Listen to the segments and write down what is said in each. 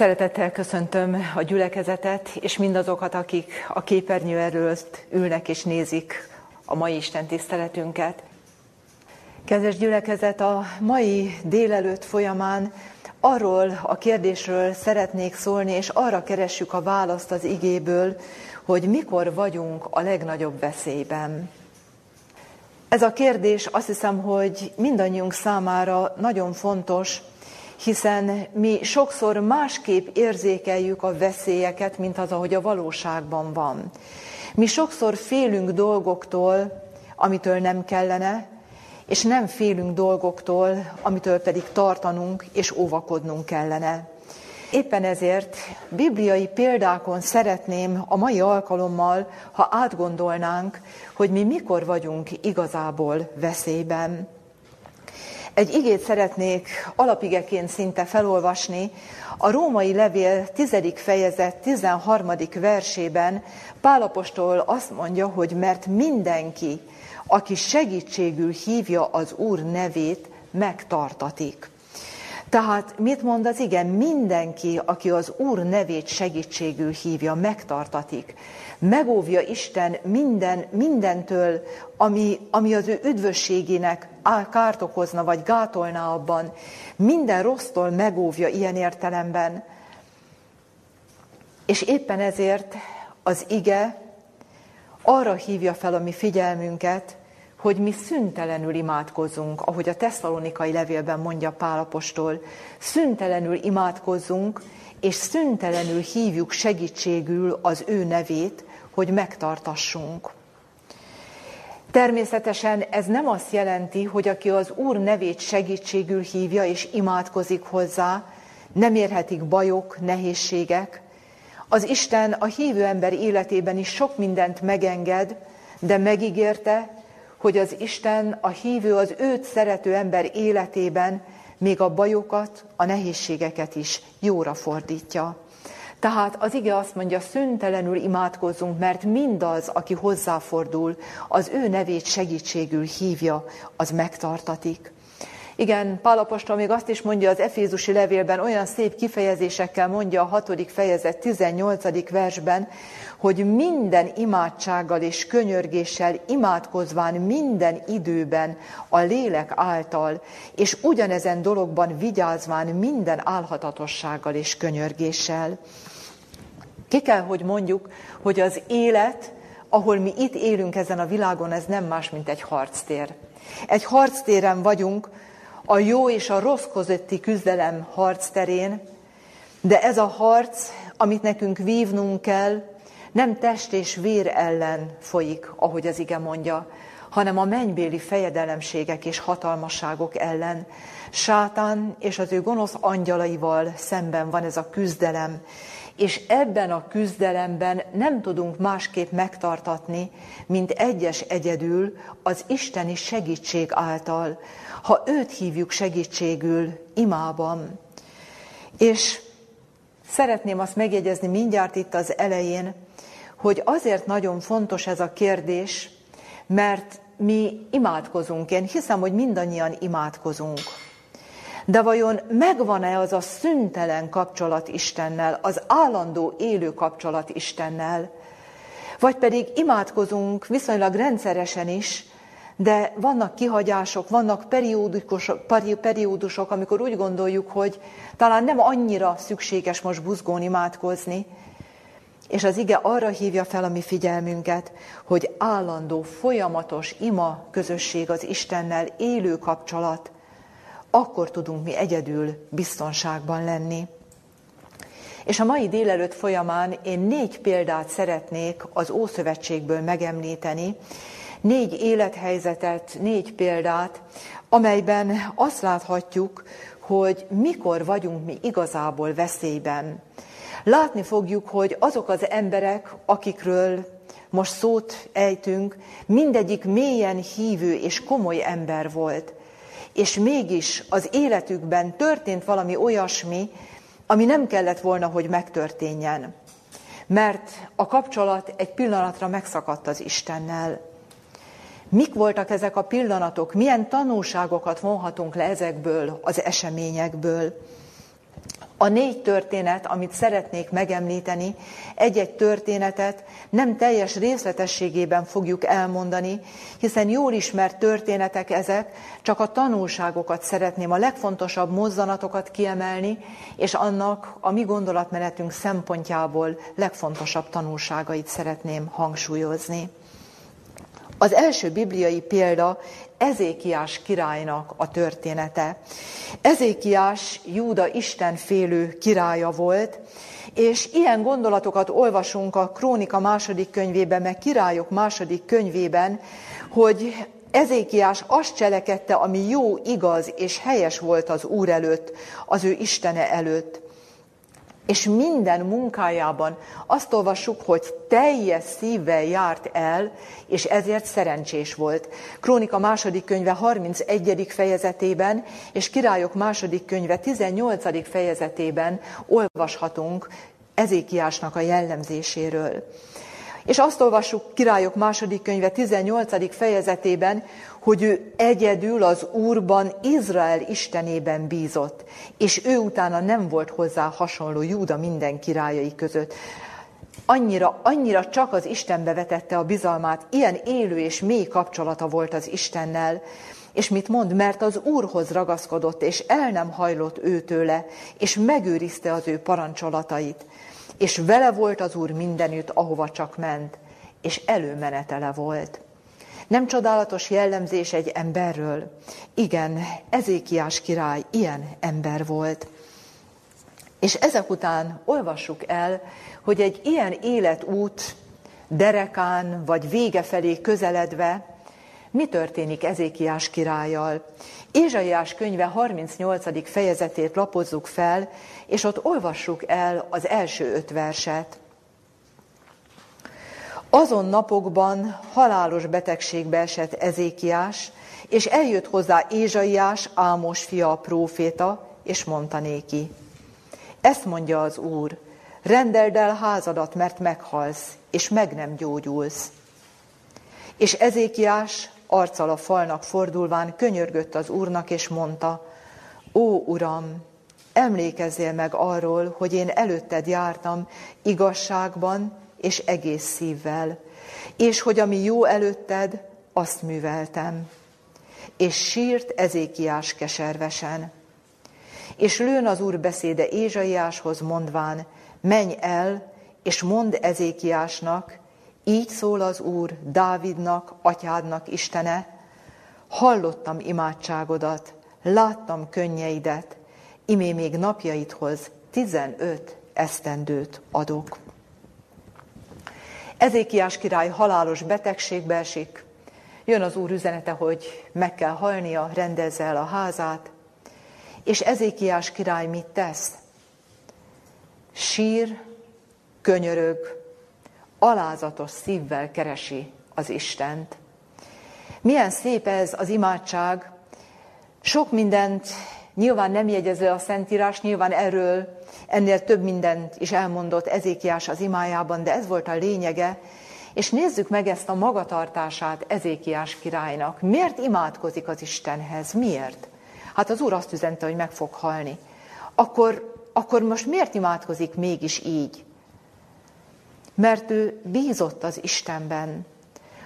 Szeretettel köszöntöm a gyülekezetet, és mindazokat, akik a képernyő előtt ülnek és nézik a mai Isten tiszteletünket. Kedves gyülekezet, a mai délelőtt folyamán arról a kérdésről szeretnék szólni, és arra keressük a választ az igéből, hogy mikor vagyunk a legnagyobb veszélyben. Ez a kérdés azt hiszem, hogy mindannyiunk számára nagyon fontos, hiszen mi sokszor másképp érzékeljük a veszélyeket, mint az, ahogy a valóságban van. Mi sokszor félünk dolgoktól, amitől nem kellene, és nem félünk dolgoktól, amitől pedig tartanunk és óvakodnunk kellene. Éppen ezért bibliai példákon szeretném a mai alkalommal, ha átgondolnánk, hogy mi mikor vagyunk igazából veszélyben. Egy igét szeretnék alapigeként szinte felolvasni. A római levél 10. fejezet 13. versében Pálapostól azt mondja, hogy mert mindenki, aki segítségül hívja az Úr nevét, megtartatik. Tehát mit mond az igen? Mindenki, aki az Úr nevét segítségül hívja, megtartatik. Megóvja Isten minden, mindentől, ami, ami az ő üdvösségének kárt okozna, vagy gátolná abban. Minden rossztól megóvja ilyen értelemben. És éppen ezért az ige arra hívja fel a mi figyelmünket, hogy mi szüntelenül imádkozzunk, ahogy a tesszalonikai levélben mondja Pálapostól, szüntelenül imádkozzunk, és szüntelenül hívjuk segítségül az ő nevét, hogy megtartassunk. Természetesen ez nem azt jelenti, hogy aki az Úr nevét segítségül hívja és imádkozik hozzá, nem érhetik bajok, nehézségek. Az Isten a hívő ember életében is sok mindent megenged, de megígérte, hogy az Isten, a hívő, az őt szerető ember életében még a bajokat, a nehézségeket is jóra fordítja. Tehát az ige azt mondja, szüntelenül imádkozzunk, mert mindaz, aki hozzáfordul, az ő nevét segítségül hívja, az megtartatik. Igen, Pálapostól még azt is mondja az Efézusi levélben, olyan szép kifejezésekkel mondja a hatodik fejezet 18. versben, hogy minden imádsággal és könyörgéssel imádkozván minden időben a lélek által, és ugyanezen dologban vigyázván minden álhatatossággal és könyörgéssel. Ki kell, hogy mondjuk, hogy az élet, ahol mi itt élünk ezen a világon, ez nem más, mint egy harctér. Egy harctéren vagyunk, a jó és a rossz közötti küzdelem harcterén, de ez a harc, amit nekünk vívnunk kell, nem test és vér ellen folyik, ahogy az ige mondja, hanem a mennybéli fejedelemségek és hatalmasságok ellen. Sátán és az ő gonosz angyalaival szemben van ez a küzdelem, és ebben a küzdelemben nem tudunk másképp megtartatni, mint egyes egyedül az isteni segítség által, ha őt hívjuk segítségül imában. És szeretném azt megjegyezni mindjárt itt az elején, hogy azért nagyon fontos ez a kérdés, mert mi imádkozunk. Én hiszem, hogy mindannyian imádkozunk. De vajon megvan-e az a szüntelen kapcsolat Istennel, az állandó élő kapcsolat Istennel? Vagy pedig imádkozunk viszonylag rendszeresen is, de vannak kihagyások, vannak periódusok, amikor úgy gondoljuk, hogy talán nem annyira szükséges most buzgón imádkozni, és az ige arra hívja fel a mi figyelmünket, hogy állandó, folyamatos ima közösség az Istennel, élő kapcsolat, akkor tudunk mi egyedül biztonságban lenni. És a mai délelőtt folyamán én négy példát szeretnék az Ószövetségből megemlíteni, négy élethelyzetet, négy példát, amelyben azt láthatjuk, hogy mikor vagyunk mi igazából veszélyben. Látni fogjuk, hogy azok az emberek, akikről most szót ejtünk, mindegyik mélyen hívő és komoly ember volt. És mégis az életükben történt valami olyasmi, ami nem kellett volna, hogy megtörténjen. Mert a kapcsolat egy pillanatra megszakadt az Istennel. Mik voltak ezek a pillanatok? Milyen tanulságokat vonhatunk le ezekből az eseményekből? A négy történet, amit szeretnék megemlíteni, egy-egy történetet nem teljes részletességében fogjuk elmondani, hiszen jól ismert történetek ezek, csak a tanulságokat szeretném, a legfontosabb mozzanatokat kiemelni, és annak a mi gondolatmenetünk szempontjából legfontosabb tanulságait szeretném hangsúlyozni. Az első bibliai példa Ezékiás királynak a története. Ezékiás Júda istenfélő királya volt, és ilyen gondolatokat olvasunk a Krónika második könyvében, meg Királyok második könyvében, hogy Ezékiás azt cselekedte, ami jó, igaz és helyes volt az Úr előtt, az ő Istene előtt és minden munkájában azt olvassuk, hogy teljes szívvel járt el, és ezért szerencsés volt. Krónika második könyve 31. fejezetében, és Királyok második könyve 18. fejezetében olvashatunk Ezékiásnak a jellemzéséről. És azt olvassuk Királyok második könyve 18. fejezetében, hogy ő egyedül az Úrban, Izrael Istenében bízott, és ő utána nem volt hozzá hasonló Júda minden királyai között. Annyira, annyira csak az Istenbe vetette a bizalmát, ilyen élő és mély kapcsolata volt az Istennel, és mit mond? Mert az Úrhoz ragaszkodott, és el nem hajlott őtőle, és megőrizte az ő parancsolatait. És vele volt az Úr mindenütt, ahova csak ment, és előmenetele volt. Nem csodálatos jellemzés egy emberről? Igen, Ezékiás király ilyen ember volt. És ezek után olvassuk el, hogy egy ilyen életút derekán vagy vége felé közeledve mi történik Ezékiás királlyal. Ézsaiás könyve 38. fejezetét lapozzuk fel, és ott olvassuk el az első öt verset. Azon napokban halálos betegségbe esett Ezékiás, és eljött hozzá Ézsaiás, Ámos fia a próféta, és mondta néki, ezt mondja az Úr, rendeld el házadat, mert meghalsz, és meg nem gyógyulsz. És Ezékiás arccal a falnak fordulván könyörgött az Úrnak, és mondta, Ó, Uram, emlékezzél meg arról, hogy én előtted jártam igazságban és egész szívvel, és hogy ami jó előtted, azt műveltem. És sírt Ezékiás keservesen. És lőn az úr beszéde Ézsaiáshoz mondván, menj el, és mondd Ezékiásnak, így szól az Úr Dávidnak, atyádnak Istene, hallottam imádságodat, láttam könnyeidet, imé még napjaidhoz tizenöt esztendőt adok. Ezékiás király halálos betegségbe esik, jön az úr üzenete, hogy meg kell halnia, rendezze el a házát, és Ezékiás király mit tesz? Sír, könyörög, alázatos szívvel keresi az Istent. Milyen szép ez az imádság, sok mindent nyilván nem jegyező a Szentírás, nyilván erről ennél több mindent is elmondott Ezékiás az imájában, de ez volt a lényege, és nézzük meg ezt a magatartását Ezékiás királynak. Miért imádkozik az Istenhez? Miért? Hát az Úr azt üzente, hogy meg fog halni. Akkor, akkor most miért imádkozik mégis így? Mert ő bízott az Istenben,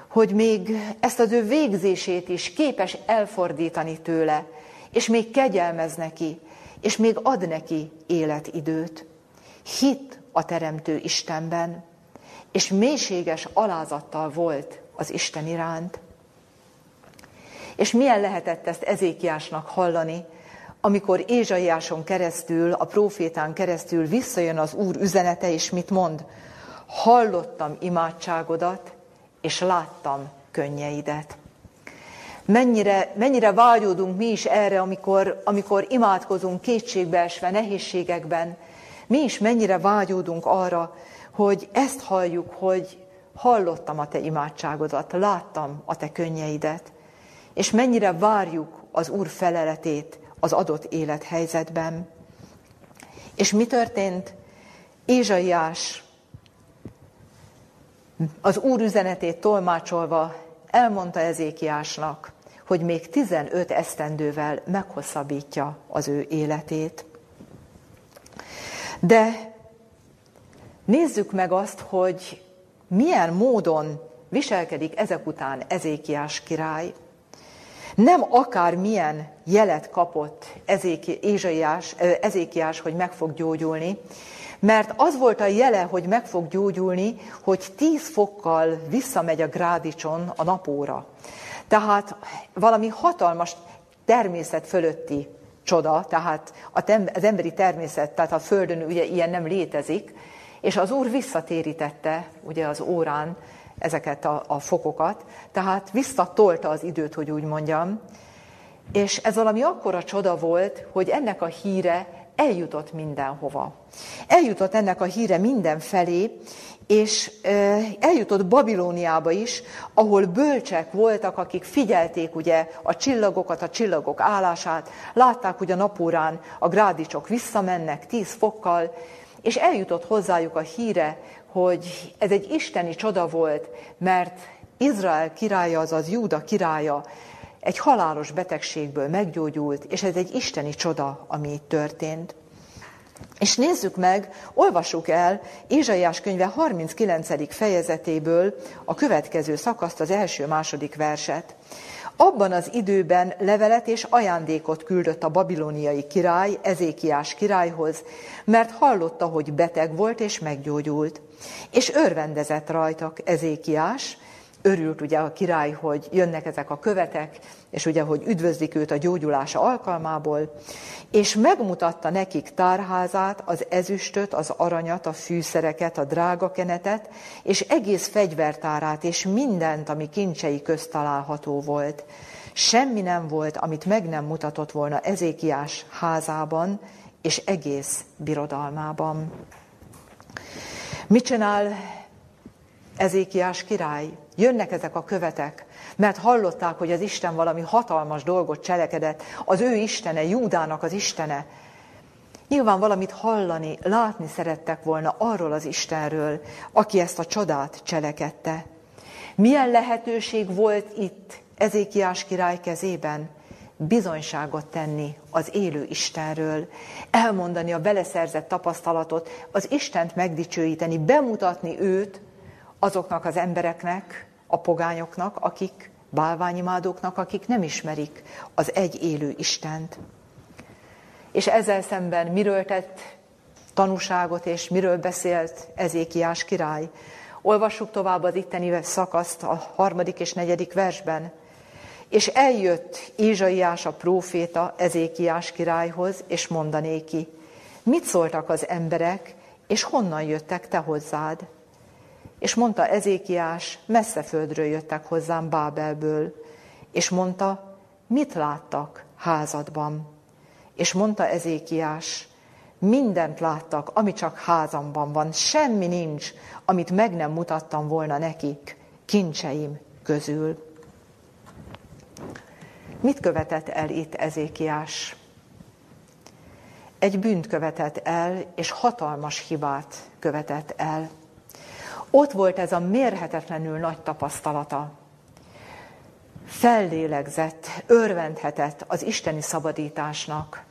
hogy még ezt az ő végzését is képes elfordítani tőle, és még kegyelmez neki, és még ad neki életidőt. Hit a Teremtő Istenben, és mélységes alázattal volt az Isten iránt. És milyen lehetett ezt Ezékiásnak hallani, amikor Ézsaiáson keresztül, a profétán keresztül visszajön az Úr üzenete, és mit mond? Hallottam imádságodat, és láttam könnyeidet. Mennyire, mennyire vágyódunk mi is erre, amikor, amikor imádkozunk kétségbeesve, nehézségekben. Mi is mennyire vágyódunk arra, hogy ezt halljuk, hogy hallottam a te imádságodat, láttam a te könnyeidet, és mennyire várjuk az Úr feleletét az adott élethelyzetben. És mi történt? Ézsaiás az Úr üzenetét tolmácsolva elmondta Ezékiásnak, hogy még 15 esztendővel meghosszabbítja az ő életét. De nézzük meg azt, hogy milyen módon viselkedik ezek után Ezékiás király. Nem akár milyen jelet kapott Ezékiás, Ezékiás, hogy meg fog gyógyulni, mert az volt a jele, hogy meg fog gyógyulni, hogy 10 fokkal visszamegy a grádicson a napóra. Tehát valami hatalmas természet fölötti csoda, tehát az emberi természet, tehát a Földön ugye ilyen nem létezik, és az Úr visszatérítette ugye az órán ezeket a, a fokokat, tehát visszatolta az időt, hogy úgy mondjam, és ez valami akkora csoda volt, hogy ennek a híre eljutott mindenhova. Eljutott ennek a híre mindenfelé, és eljutott Babilóniába is, ahol bölcsek voltak, akik figyelték ugye a csillagokat, a csillagok állását, látták, hogy a napórán a grádicsok visszamennek tíz fokkal, és eljutott hozzájuk a híre, hogy ez egy isteni csoda volt, mert Izrael királya, azaz Júda királya egy halálos betegségből meggyógyult, és ez egy isteni csoda, ami itt történt. És nézzük meg, olvassuk el Ézsaiás könyve 39. fejezetéből a következő szakaszt, az első-második verset. Abban az időben levelet és ajándékot küldött a babiloniai király Ezékiás királyhoz, mert hallotta, hogy beteg volt és meggyógyult. És örvendezett rajtak Ezékiás, örült ugye a király, hogy jönnek ezek a követek, és ugye, hogy üdvözlik őt a gyógyulása alkalmából, és megmutatta nekik tárházát, az ezüstöt, az aranyat, a fűszereket, a drágakenetet, és egész fegyvertárát, és mindent, ami kincsei közt található volt. Semmi nem volt, amit meg nem mutatott volna Ezékiás házában, és egész birodalmában. Mit csinál Ezékiás király? Jönnek ezek a követek, mert hallották, hogy az Isten valami hatalmas dolgot cselekedett, az ő Istene, Júdának az Istene. Nyilván valamit hallani, látni szerettek volna arról az Istenről, aki ezt a csodát cselekedte. Milyen lehetőség volt itt Ezékiás király kezében? bizonyságot tenni az élő Istenről, elmondani a beleszerzett tapasztalatot, az Istent megdicsőíteni, bemutatni őt azoknak az embereknek, a pogányoknak, akik bálványimádóknak, akik nem ismerik az egy élő Istent. És ezzel szemben miről tett tanúságot, és miről beszélt Ezékiás király? Olvassuk tovább az itteni szakaszt a harmadik és negyedik versben. És eljött Ézsaiás a próféta Ezékiás királyhoz, és mondanéki, mit szóltak az emberek, és honnan jöttek te hozzád? És mondta Ezékiás, messze földről jöttek hozzám Bábelből, és mondta, mit láttak házadban? És mondta Ezékiás, mindent láttak, ami csak házamban van, semmi nincs, amit meg nem mutattam volna nekik, kincseim közül. Mit követett el itt Ezékiás? Egy bűnt követett el, és hatalmas hibát követett el. Ott volt ez a mérhetetlenül nagy tapasztalata. Fellélegzett, örvendhetett az isteni szabadításnak,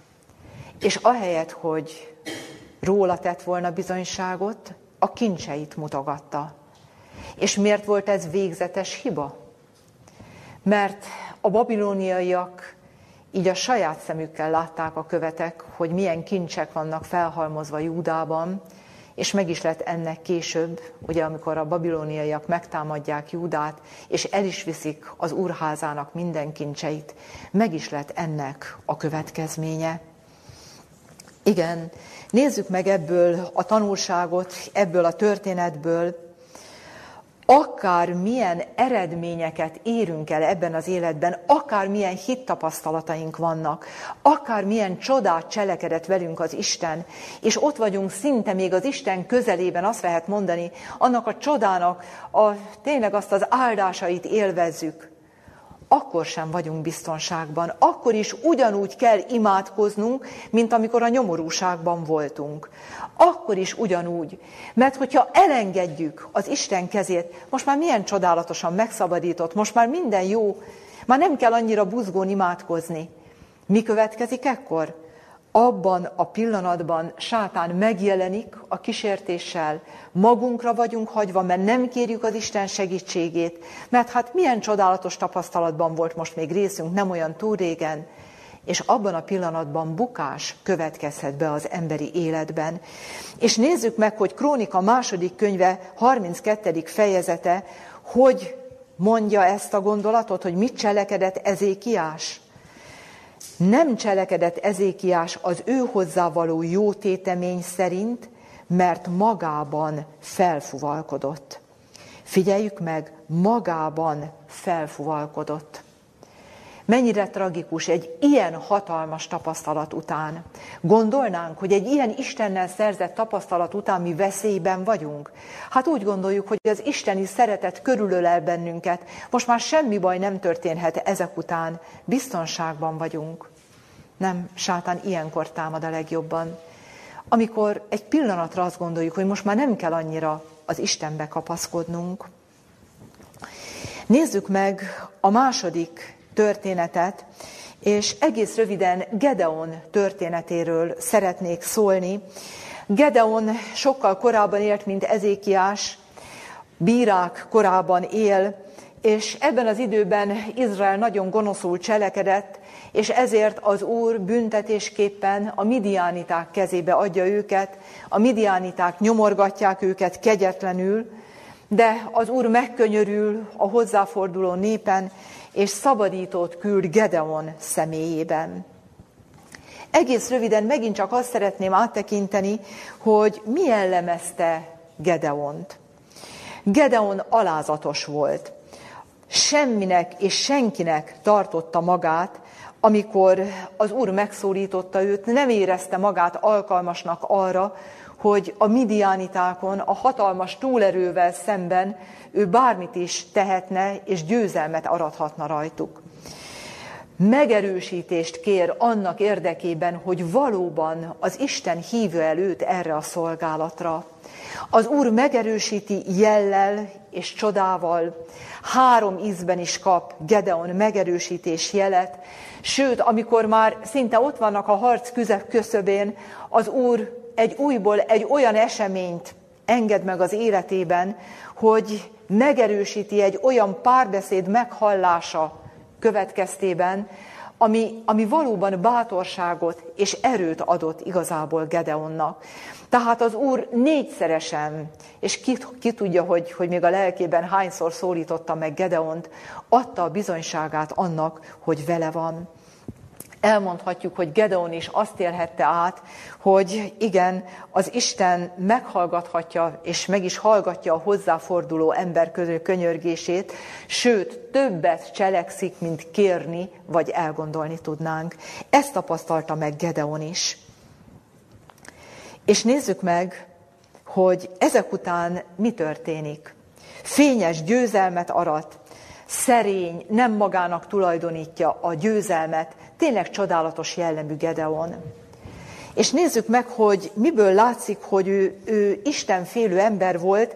és ahelyett, hogy róla tett volna bizonyságot, a kincseit mutogatta. És miért volt ez végzetes hiba? Mert a babilóniaiak így a saját szemükkel látták a követek, hogy milyen kincsek vannak felhalmozva Júdában, és meg is lett ennek később, ugye amikor a babilóniaiak megtámadják Júdát, és el is viszik az úrházának minden kincseit, meg is lett ennek a következménye. Igen, nézzük meg ebből a tanulságot, ebből a történetből, akár milyen eredményeket érünk el ebben az életben, akár milyen hittapasztalataink vannak, akár milyen csodát cselekedett velünk az Isten, és ott vagyunk szinte még az Isten közelében, azt lehet mondani, annak a csodának a, tényleg azt az áldásait élvezzük, akkor sem vagyunk biztonságban. Akkor is ugyanúgy kell imádkoznunk, mint amikor a nyomorúságban voltunk. Akkor is ugyanúgy. Mert hogyha elengedjük az Isten kezét, most már milyen csodálatosan megszabadított, most már minden jó, már nem kell annyira buzgón imádkozni. Mi következik ekkor? Abban a pillanatban sátán megjelenik a kísértéssel, magunkra vagyunk hagyva, mert nem kérjük az Isten segítségét, mert hát milyen csodálatos tapasztalatban volt most még részünk, nem olyan túl régen, és abban a pillanatban bukás következhet be az emberi életben. És nézzük meg, hogy Krónika második könyve 32. fejezete, hogy mondja ezt a gondolatot, hogy mit cselekedett Ezékiás. Nem cselekedett Ezékiás az ő hozzávaló jó tétemény szerint, mert magában felfuvalkodott. Figyeljük meg, magában felfuvalkodott. Mennyire tragikus egy ilyen hatalmas tapasztalat után. Gondolnánk, hogy egy ilyen Istennel szerzett tapasztalat után mi veszélyben vagyunk? Hát úgy gondoljuk, hogy az isteni szeretet körülölel bennünket. Most már semmi baj nem történhet ezek után. Biztonságban vagyunk. Nem, sátán ilyenkor támad a legjobban. Amikor egy pillanatra azt gondoljuk, hogy most már nem kell annyira az Istenbe kapaszkodnunk. Nézzük meg a második történetet, és egész röviden Gedeon történetéről szeretnék szólni. Gedeon sokkal korábban élt, mint Ezékiás, bírák korában él, és ebben az időben Izrael nagyon gonoszul cselekedett, és ezért az Úr büntetésképpen a midiániták kezébe adja őket, a midiániták nyomorgatják őket kegyetlenül, de az Úr megkönyörül a hozzáforduló népen, és szabadítót küld Gedeon személyében. Egész röviden megint csak azt szeretném áttekinteni, hogy mi jellemezte Gedeont. Gedeon alázatos volt. Semminek és senkinek tartotta magát, amikor az Úr megszólította őt, nem érezte magát alkalmasnak arra, hogy a midiánitákon, a hatalmas túlerővel szemben ő bármit is tehetne, és győzelmet arathatna rajtuk. Megerősítést kér annak érdekében, hogy valóban az Isten hívő előtt erre a szolgálatra. Az Úr megerősíti jellel és csodával, három ízben is kap Gedeon megerősítés jelet, sőt, amikor már szinte ott vannak a harc küszöbén, az Úr egy újból egy olyan eseményt enged meg az életében, hogy megerősíti egy olyan párbeszéd meghallása következtében, ami, ami valóban bátorságot és erőt adott igazából Gedeonnak. Tehát az Úr négyszeresen, és ki, ki tudja, hogy, hogy még a lelkében hányszor szólította meg Gedeont, adta a bizonyságát annak, hogy vele van elmondhatjuk, hogy Gedeon is azt élhette át, hogy igen, az Isten meghallgathatja, és meg is hallgatja a hozzáforduló ember könyörgését, sőt, többet cselekszik, mint kérni, vagy elgondolni tudnánk. Ezt tapasztalta meg Gedeon is. És nézzük meg, hogy ezek után mi történik. Fényes győzelmet arat, szerény, nem magának tulajdonítja a győzelmet, tényleg csodálatos jellemű Gedeon. És nézzük meg, hogy miből látszik, hogy ő, ő Istenfélő ember volt.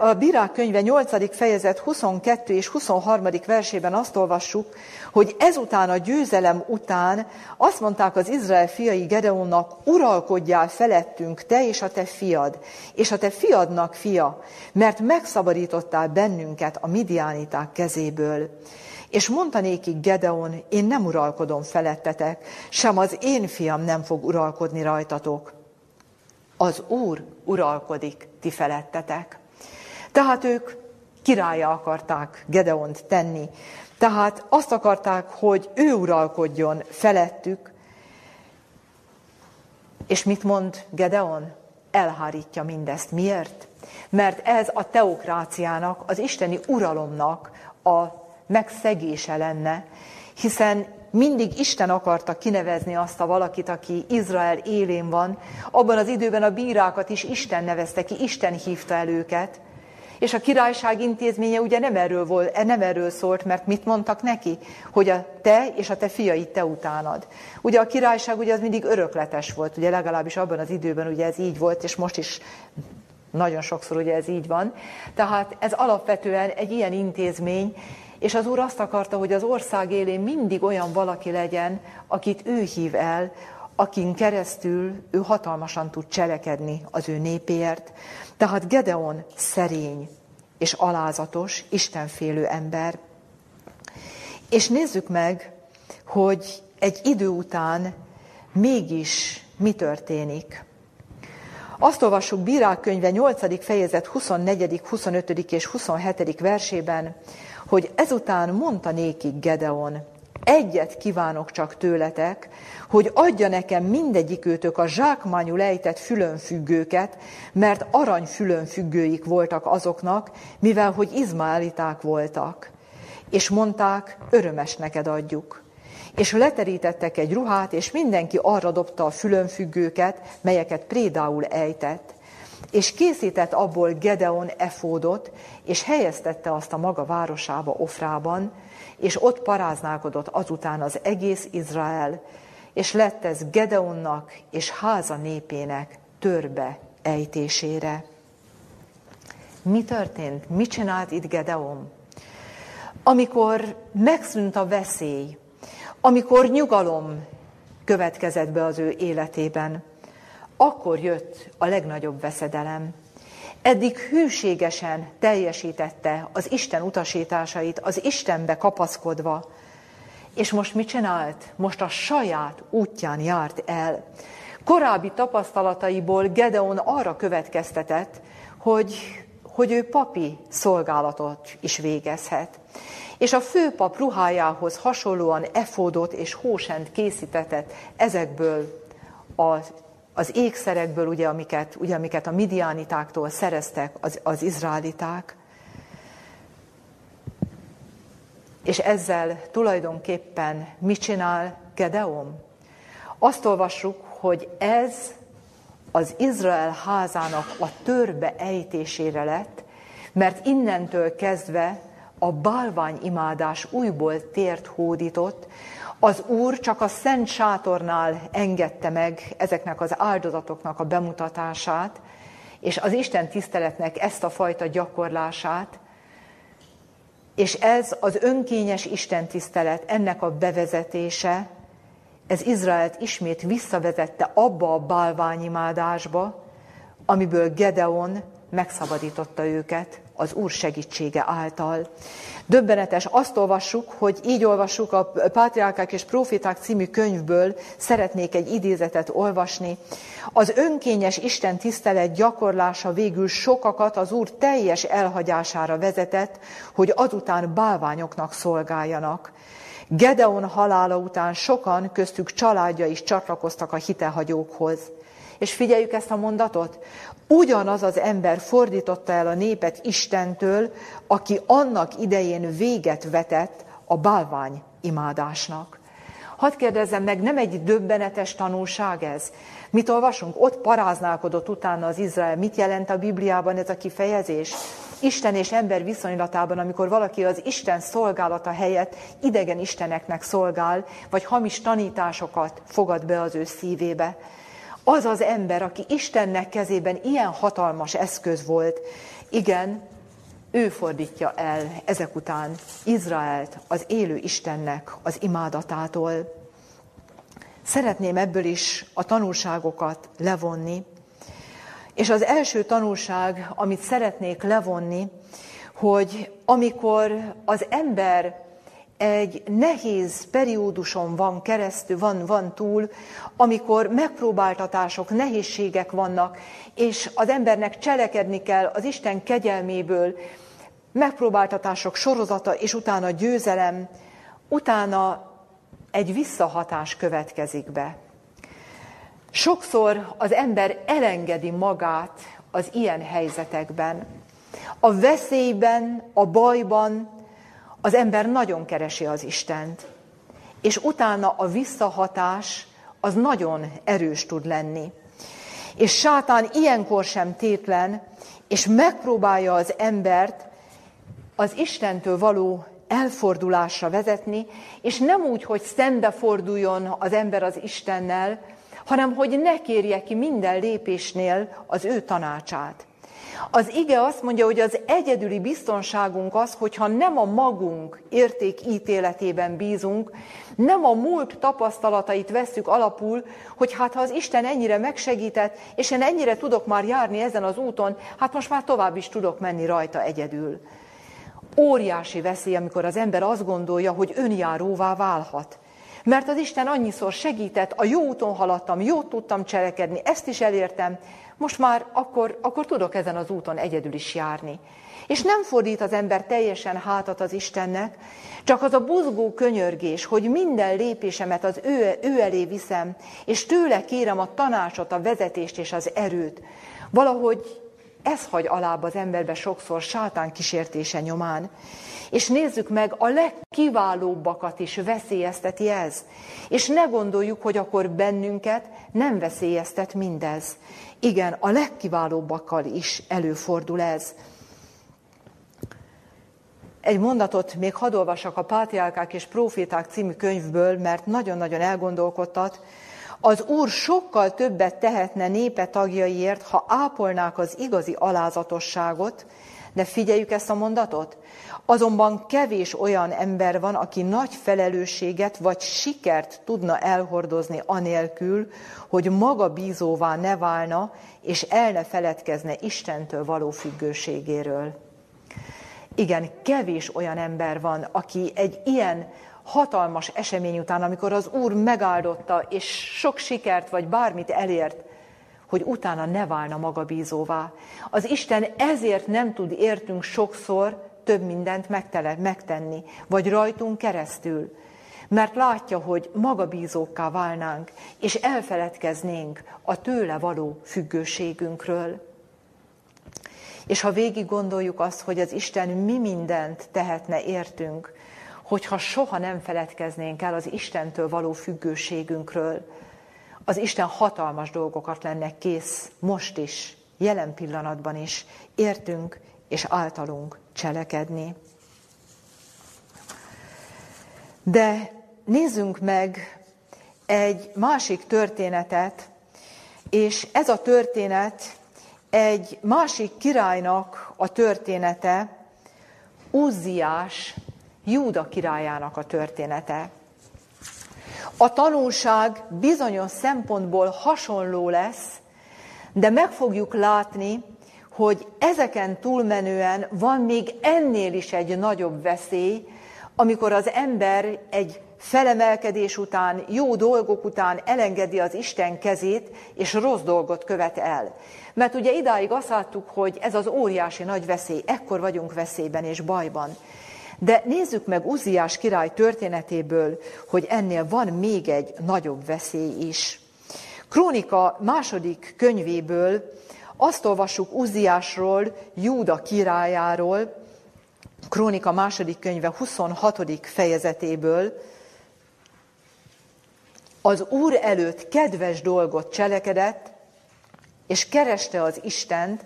A Bírák könyve 8. fejezet 22 és 23. versében azt olvassuk, hogy ezután a győzelem után azt mondták az Izrael fiai Gedeonnak, uralkodjál felettünk te és a te fiad, és a te fiadnak fia, mert megszabadítottál bennünket a midiániták kezéből. És mondta nékik Gedeon, én nem uralkodom felettetek, sem az én fiam nem fog uralkodni rajtatok. Az Úr uralkodik ti felettetek. Tehát ők királya akarták Gedeont tenni. Tehát azt akarták, hogy ő uralkodjon felettük. És mit mond Gedeon? Elhárítja mindezt. Miért? Mert ez a teokráciának, az isteni uralomnak a megszegése lenne, hiszen mindig Isten akarta kinevezni azt a valakit, aki Izrael élén van. Abban az időben a bírákat is Isten nevezte ki, Isten hívta el őket. És a királyság intézménye ugye nem erről, volt, nem erről szólt, mert mit mondtak neki? Hogy a te és a te fiaid te utánad. Ugye a királyság ugye az mindig örökletes volt, ugye legalábbis abban az időben ugye ez így volt, és most is nagyon sokszor ugye ez így van. Tehát ez alapvetően egy ilyen intézmény, és az Úr azt akarta, hogy az ország élén mindig olyan valaki legyen, akit ő hív el, akin keresztül ő hatalmasan tud cselekedni az ő népéért. Tehát Gedeon szerény és alázatos, istenfélő ember. És nézzük meg, hogy egy idő után mégis mi történik. Azt olvassuk Bírák könyve 8. fejezet 24., 25. és 27. versében, hogy ezután mondta nékik Gedeon, egyet kívánok csak tőletek, hogy adja nekem mindegyik őtök a zsákmányul ejtett fülönfüggőket, mert arany fülönfüggőik voltak azoknak, mivel hogy izmaeliták voltak. És mondták, örömes neked adjuk. És leterítettek egy ruhát, és mindenki arra dobta a fülönfüggőket, melyeket prédául ejtett. És készített abból Gedeon efódot, és helyeztette azt a maga városába, Ofrában, és ott paráználkodott azután az egész Izrael, és lett ez Gedeonnak és háza népének törbe ejtésére. Mi történt? Mit csinált itt Gedeon? Amikor megszűnt a veszély, amikor nyugalom következett be az ő életében, akkor jött a legnagyobb veszedelem. Eddig hűségesen teljesítette az Isten utasításait, az Istenbe kapaszkodva, és most mit csinált? Most a saját útján járt el. Korábbi tapasztalataiból Gedeon arra következtetett, hogy, hogy ő papi szolgálatot is végezhet. És a főpap ruhájához hasonlóan efódot és hósent készítetett ezekből az az ékszerekből, ugye, amiket, ugye, amiket a midiánitáktól szereztek az, az izraeliták. És ezzel tulajdonképpen mit csinál Gedeon? Azt olvassuk, hogy ez az Izrael házának a törbe ejtésére lett, mert innentől kezdve a bálványimádás újból tért hódított, az Úr csak a szent sátornál engedte meg ezeknek az áldozatoknak a bemutatását, és az Isten tiszteletnek ezt a fajta gyakorlását, és ez az önkényes Isten tisztelet, ennek a bevezetése, ez Izraelt ismét visszavezette abba a bálványimádásba, amiből Gedeon megszabadította őket az Úr segítsége által. Döbbenetes, azt olvassuk, hogy így olvassuk a Pátriákák és Proféták című könyvből, szeretnék egy idézetet olvasni. Az önkényes Isten tisztelet gyakorlása végül sokakat az Úr teljes elhagyására vezetett, hogy azután bálványoknak szolgáljanak. Gedeon halála után sokan, köztük családja is csatlakoztak a hitehagyókhoz. És figyeljük ezt a mondatot, ugyanaz az ember fordította el a népet Istentől, aki annak idején véget vetett a bálvány imádásnak. Hadd kérdezzem meg, nem egy döbbenetes tanulság ez? Mit olvasunk? Ott paráználkodott utána az Izrael. Mit jelent a Bibliában ez a kifejezés? Isten és ember viszonylatában, amikor valaki az Isten szolgálata helyett idegen isteneknek szolgál, vagy hamis tanításokat fogad be az ő szívébe. Az az ember, aki Istennek kezében ilyen hatalmas eszköz volt, igen, ő fordítja el ezek után Izraelt az élő Istennek az imádatától. Szeretném ebből is a tanulságokat levonni. És az első tanulság, amit szeretnék levonni, hogy amikor az ember egy nehéz perióduson van keresztül, van, van túl, amikor megpróbáltatások, nehézségek vannak, és az embernek cselekedni kell az Isten kegyelméből, megpróbáltatások sorozata, és utána győzelem, utána egy visszahatás következik be. Sokszor az ember elengedi magát az ilyen helyzetekben. A veszélyben, a bajban, az ember nagyon keresi az Istent, és utána a visszahatás az nagyon erős tud lenni. És sátán ilyenkor sem tétlen, és megpróbálja az embert az Istentől való elfordulásra vezetni, és nem úgy, hogy szembeforduljon az ember az Istennel, hanem hogy ne kérje ki minden lépésnél az ő tanácsát. Az ige azt mondja, hogy az egyedüli biztonságunk az, hogyha nem a magunk értékítéletében bízunk, nem a múlt tapasztalatait vesszük alapul, hogy hát ha az Isten ennyire megsegített, és én ennyire tudok már járni ezen az úton, hát most már tovább is tudok menni rajta egyedül. Óriási veszély, amikor az ember azt gondolja, hogy önjáróvá válhat. Mert az Isten annyiszor segített, a jó úton haladtam, jót tudtam cselekedni, ezt is elértem, most már akkor, akkor tudok ezen az úton egyedül is járni. És nem fordít az ember teljesen hátat az Istennek, csak az a buzgó könyörgés, hogy minden lépésemet az ő, ő elé viszem, és tőle kérem a tanácsot, a vezetést és az erőt. Valahogy ez hagy alább az emberbe sokszor sátán kísértése nyomán. És nézzük meg, a legkiválóbbakat is veszélyezteti ez. És ne gondoljuk, hogy akkor bennünket nem veszélyeztet mindez. Igen, a legkiválóbbakkal is előfordul ez. Egy mondatot még hadd olvassak a Pátriálkák és Proféták című könyvből, mert nagyon-nagyon elgondolkodtat. Az Úr sokkal többet tehetne népe tagjaiért, ha ápolnák az igazi alázatosságot, de figyeljük ezt a mondatot. Azonban kevés olyan ember van, aki nagy felelősséget vagy sikert tudna elhordozni anélkül, hogy maga bízóvá ne válna, és el ne feledkezne Istentől való függőségéről. Igen, kevés olyan ember van, aki egy ilyen hatalmas esemény után, amikor az Úr megáldotta, és sok sikert vagy bármit elért, hogy utána ne válna magabízóvá. Az Isten ezért nem tud értünk sokszor több mindent megtenni, vagy rajtunk keresztül. Mert látja, hogy magabízókká válnánk, és elfeledkeznénk a tőle való függőségünkről. És ha végig gondoljuk azt, hogy az Isten mi mindent tehetne értünk, hogyha soha nem feledkeznénk el az Istentől való függőségünkről, az Isten hatalmas dolgokat lenne kész most is, jelen pillanatban is, értünk és általunk cselekedni. De nézzünk meg egy másik történetet, és ez a történet egy másik királynak a története, Uzziás, Júda királyának a története. A tanulság bizonyos szempontból hasonló lesz, de meg fogjuk látni, hogy ezeken túlmenően van még ennél is egy nagyobb veszély, amikor az ember egy felemelkedés után, jó dolgok után elengedi az Isten kezét, és rossz dolgot követ el. Mert ugye idáig azt láttuk, hogy ez az óriási nagy veszély, ekkor vagyunk veszélyben és bajban. De nézzük meg Uziás király történetéből, hogy ennél van még egy nagyobb veszély is. Krónika második könyvéből azt olvassuk Uziásról, Júda királyáról, Krónika második könyve 26. fejezetéből, az Úr előtt kedves dolgot cselekedett, és kereste az Istent,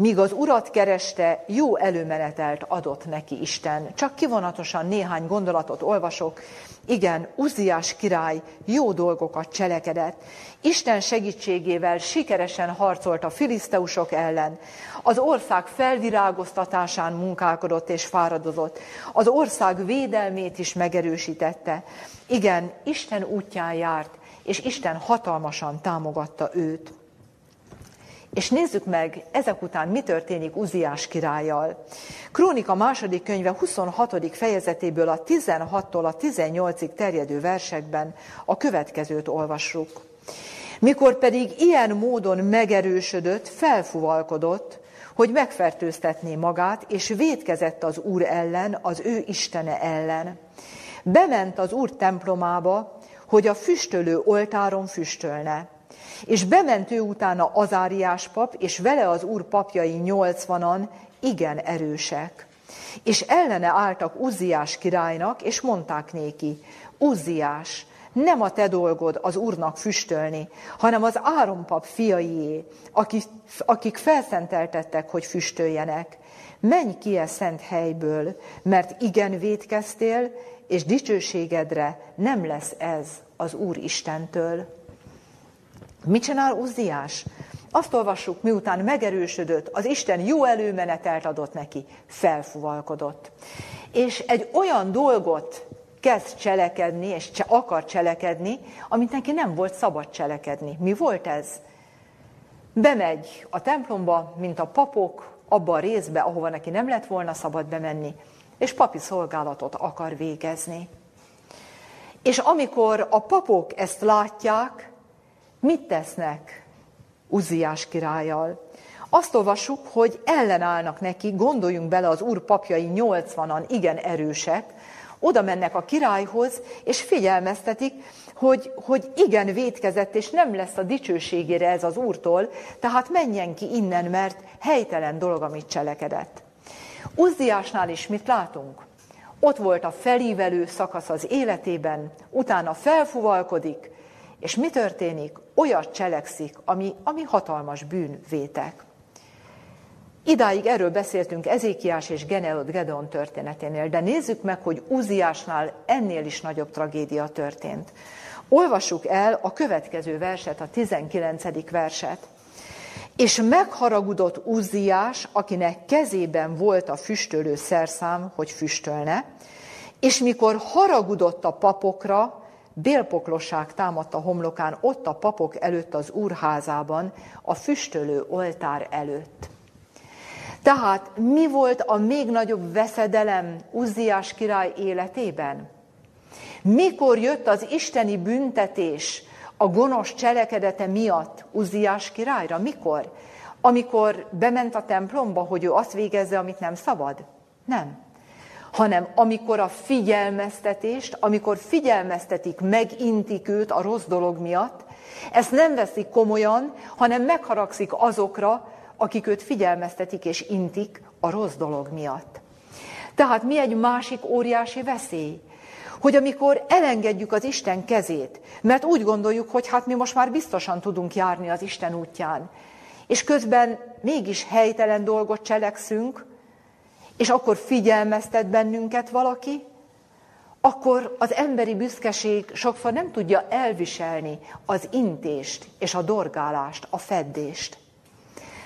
míg az urat kereste, jó előmenetelt adott neki Isten. Csak kivonatosan néhány gondolatot olvasok. Igen, Uziás király jó dolgokat cselekedett. Isten segítségével sikeresen harcolt a filiszteusok ellen. Az ország felvirágoztatásán munkálkodott és fáradozott. Az ország védelmét is megerősítette. Igen, Isten útján járt, és Isten hatalmasan támogatta őt. És nézzük meg ezek után, mi történik Uziás királlyal. Krónika második könyve 26. fejezetéből a 16-tól a 18-ig terjedő versekben a következőt olvassuk. Mikor pedig ilyen módon megerősödött, felfuvalkodott, hogy megfertőztetné magát, és védkezett az Úr ellen, az ő Istene ellen. Bement az Úr templomába, hogy a füstölő oltáron füstölne. És bement ő utána Azáriás pap, és vele az úr papjai nyolcvanan, igen erősek. És ellene álltak Uzziás királynak, és mondták néki, Uzziás, nem a te dolgod az úrnak füstölni, hanem az árompap fiaié, akik, akik felszenteltettek, hogy füstöljenek. Menj ki e szent helyből, mert igen védkeztél, és dicsőségedre nem lesz ez az Úr Istentől. Mit csinál Uzziás? Azt olvassuk, miután megerősödött, az Isten jó előmenetelt adott neki, felfuvalkodott. És egy olyan dolgot kezd cselekedni, és akar cselekedni, amit neki nem volt szabad cselekedni. Mi volt ez? Bemegy a templomba, mint a papok, abba a részbe, ahova neki nem lett volna szabad bemenni, és papi szolgálatot akar végezni. És amikor a papok ezt látják, mit tesznek Uziás királlyal? Azt olvassuk, hogy ellenállnak neki, gondoljunk bele, az úr papjai 80-an igen erősek, oda mennek a királyhoz, és figyelmeztetik, hogy, hogy igen védkezett, és nem lesz a dicsőségére ez az úrtól, tehát menjen ki innen, mert helytelen dolog, amit cselekedett. Uzziásnál is mit látunk? Ott volt a felívelő szakasz az életében, utána felfuvalkodik, és mi történik? Olyat cselekszik, ami, ami hatalmas bűnvétek. Idáig erről beszéltünk Ezékiás és Geneod Gedeon történeténél, de nézzük meg, hogy Uziásnál ennél is nagyobb tragédia történt. Olvassuk el a következő verset, a 19. verset. És megharagudott Uzziás, akinek kezében volt a füstölő szerszám, hogy füstölne, és mikor haragudott a papokra, bélpoklosság támadt a homlokán, ott a papok előtt az úrházában, a füstölő oltár előtt. Tehát mi volt a még nagyobb veszedelem Uzziás király életében? Mikor jött az isteni büntetés a gonosz cselekedete miatt Uzziás királyra? Mikor? Amikor bement a templomba, hogy ő azt végezze, amit nem szabad? Nem. Hanem amikor a figyelmeztetést, amikor figyelmeztetik, megintik őt a rossz dolog miatt, ezt nem veszik komolyan, hanem megharagszik azokra, akik őt figyelmeztetik és intik a rossz dolog miatt. Tehát mi egy másik óriási veszély? Hogy amikor elengedjük az Isten kezét, mert úgy gondoljuk, hogy hát mi most már biztosan tudunk járni az Isten útján, és közben mégis helytelen dolgot cselekszünk, és akkor figyelmeztet bennünket valaki, akkor az emberi büszkeség sokszor nem tudja elviselni az intést és a dorgálást, a feddést.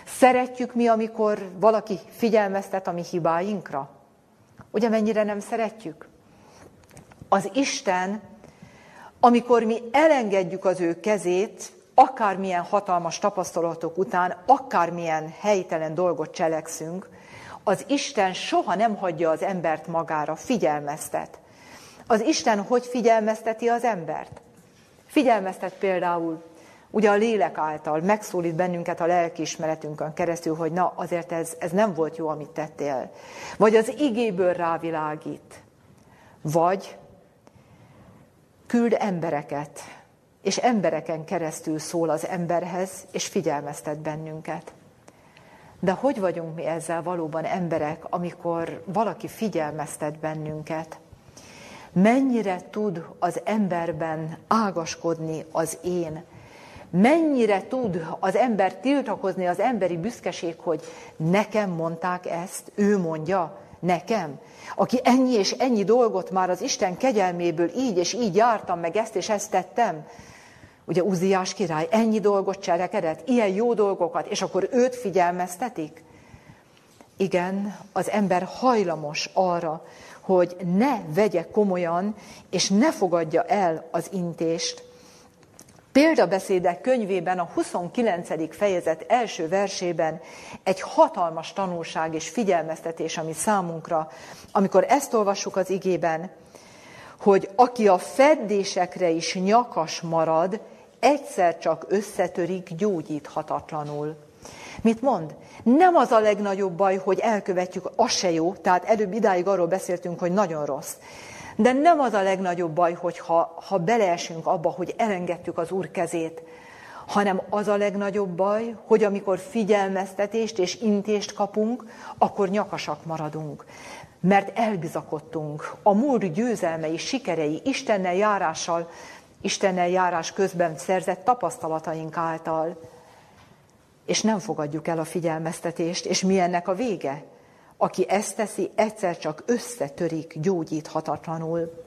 Szeretjük mi, amikor valaki figyelmeztet a mi hibáinkra? Ugye mennyire nem szeretjük? Az Isten, amikor mi elengedjük az ő kezét, akármilyen hatalmas tapasztalatok után, akármilyen helytelen dolgot cselekszünk, az Isten soha nem hagyja az embert magára, figyelmeztet. Az Isten hogy figyelmezteti az embert? Figyelmeztet például ugye a lélek által megszólít bennünket a lelkiismeretünkön keresztül, hogy na, azért ez, ez nem volt jó, amit tettél. Vagy az igéből rávilágít. Vagy küld embereket, és embereken keresztül szól az emberhez, és figyelmeztet bennünket. De hogy vagyunk mi ezzel valóban emberek, amikor valaki figyelmeztet bennünket? Mennyire tud az emberben ágaskodni az én? Mennyire tud az ember tiltakozni, az emberi büszkeség, hogy nekem mondták ezt, ő mondja, nekem, aki ennyi és ennyi dolgot már az Isten kegyelméből így és így jártam, meg ezt és ezt tettem. Ugye Uziás király ennyi dolgot cselekedett, ilyen jó dolgokat, és akkor őt figyelmeztetik? Igen, az ember hajlamos arra, hogy ne vegye komolyan, és ne fogadja el az intést, Példabeszédek könyvében a 29. fejezet első versében egy hatalmas tanulság és figyelmeztetés, ami számunkra, amikor ezt olvassuk az igében, hogy aki a feddésekre is nyakas marad, egyszer csak összetörik gyógyíthatatlanul. Mit mond? Nem az a legnagyobb baj, hogy elkövetjük, az se jó, tehát előbb idáig arról beszéltünk, hogy nagyon rossz. De nem az a legnagyobb baj, hogyha ha beleesünk abba, hogy elengedtük az Úr kezét, hanem az a legnagyobb baj, hogy amikor figyelmeztetést és intést kapunk, akkor nyakasak maradunk. Mert elbizakodtunk a múlt győzelmei, sikerei, Istennel járással, Istennel járás közben szerzett tapasztalataink által, és nem fogadjuk el a figyelmeztetést, és mi ennek a vége? Aki ezt teszi, egyszer csak összetörik gyógyíthatatlanul.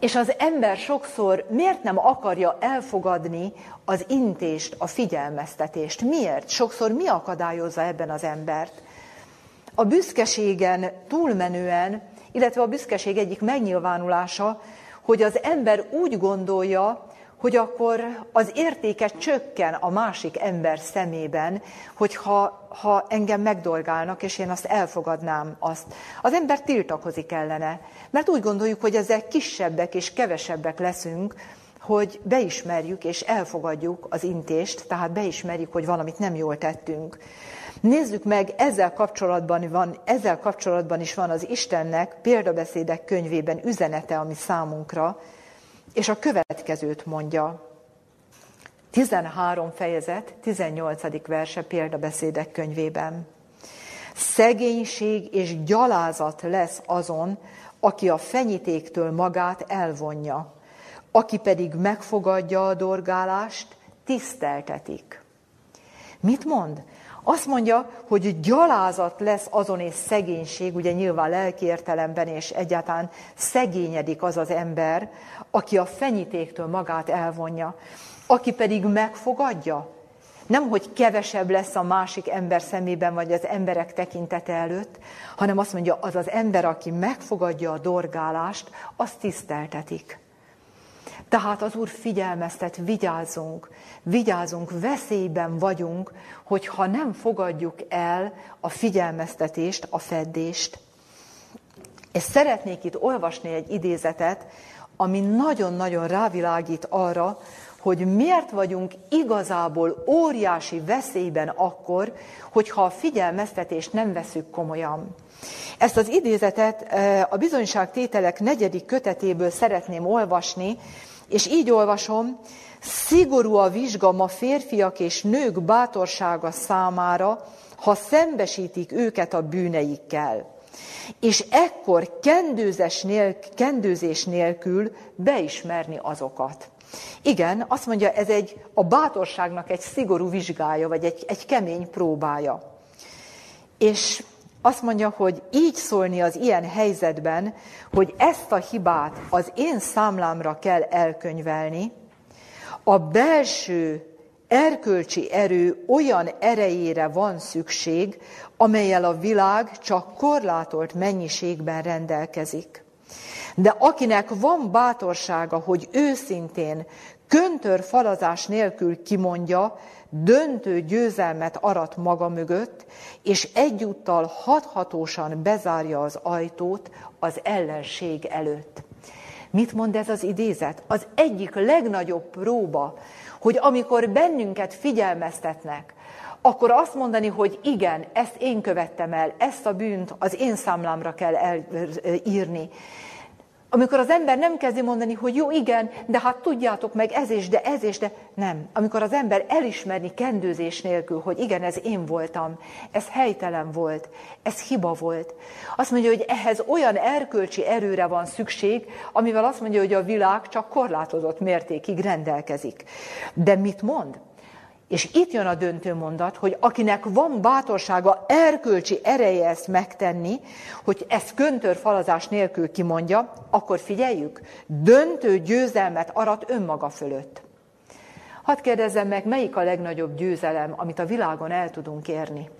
És az ember sokszor miért nem akarja elfogadni az intést, a figyelmeztetést? Miért? Sokszor mi akadályozza ebben az embert? A büszkeségen túlmenően, illetve a büszkeség egyik megnyilvánulása, hogy az ember úgy gondolja, hogy akkor az értéke csökken a másik ember szemében, hogyha ha engem megdolgálnak, és én azt elfogadnám azt. Az ember tiltakozik ellene, mert úgy gondoljuk, hogy ezek kisebbek és kevesebbek leszünk, hogy beismerjük és elfogadjuk az intést, tehát beismerjük, hogy valamit nem jól tettünk. Nézzük meg, ezzel kapcsolatban, van, ezzel kapcsolatban is van az Istennek példabeszédek könyvében üzenete, ami számunkra, és a következőt mondja. 13 fejezet, 18. verse példabeszédek könyvében. Szegénység és gyalázat lesz azon, aki a fenyítéktől magát elvonja, aki pedig megfogadja a dorgálást, tiszteltetik. Mit mond? Azt mondja, hogy gyalázat lesz azon és szegénység, ugye nyilván lelki értelemben és egyáltalán szegényedik az az ember, aki a fenyítéktől magát elvonja, aki pedig megfogadja, nem, hogy kevesebb lesz a másik ember szemében, vagy az emberek tekintete előtt, hanem azt mondja, az az ember, aki megfogadja a dorgálást, azt tiszteltetik. Tehát az Úr figyelmeztet, vigyázzunk, vigyázzunk, veszélyben vagyunk, hogyha nem fogadjuk el a figyelmeztetést, a feddést. És szeretnék itt olvasni egy idézetet, ami nagyon-nagyon rávilágít arra, hogy miért vagyunk igazából óriási veszélyben akkor, hogyha a figyelmeztetést nem veszük komolyan. Ezt az idézetet eh, a bizonyságtételek negyedik kötetéből szeretném olvasni, és így olvasom, szigorú a vizsga ma férfiak és nők bátorsága számára, ha szembesítik őket a bűneikkel. És ekkor kendőzés, nélkül, kendőzés nélkül beismerni azokat. Igen, azt mondja, ez egy a bátorságnak egy szigorú vizsgája, vagy egy, egy kemény próbája. És azt mondja, hogy így szólni az ilyen helyzetben, hogy ezt a hibát az én számlámra kell elkönyvelni, a belső erkölcsi erő olyan erejére van szükség, amelyel a világ csak korlátolt mennyiségben rendelkezik. De akinek van bátorsága, hogy őszintén, köntör falazás nélkül kimondja, döntő győzelmet arat maga mögött, és egyúttal hathatósan bezárja az ajtót az ellenség előtt. Mit mond ez az idézet? Az egyik legnagyobb próba, hogy amikor bennünket figyelmeztetnek, akkor azt mondani, hogy igen, ezt én követtem el, ezt a bűnt az én számlámra kell elírni. Amikor az ember nem kezdi mondani, hogy jó, igen, de hát tudjátok meg ez és de ez és de nem. Amikor az ember elismerni kendőzés nélkül, hogy igen, ez én voltam, ez helytelen volt, ez hiba volt. Azt mondja, hogy ehhez olyan erkölcsi erőre van szükség, amivel azt mondja, hogy a világ csak korlátozott mértékig rendelkezik. De mit mond? És itt jön a döntő mondat, hogy akinek van bátorsága, erkölcsi ereje ezt megtenni, hogy ezt köntörfalazás nélkül kimondja, akkor figyeljük, döntő győzelmet arat önmaga fölött. Hadd kérdezzem meg, melyik a legnagyobb győzelem, amit a világon el tudunk érni?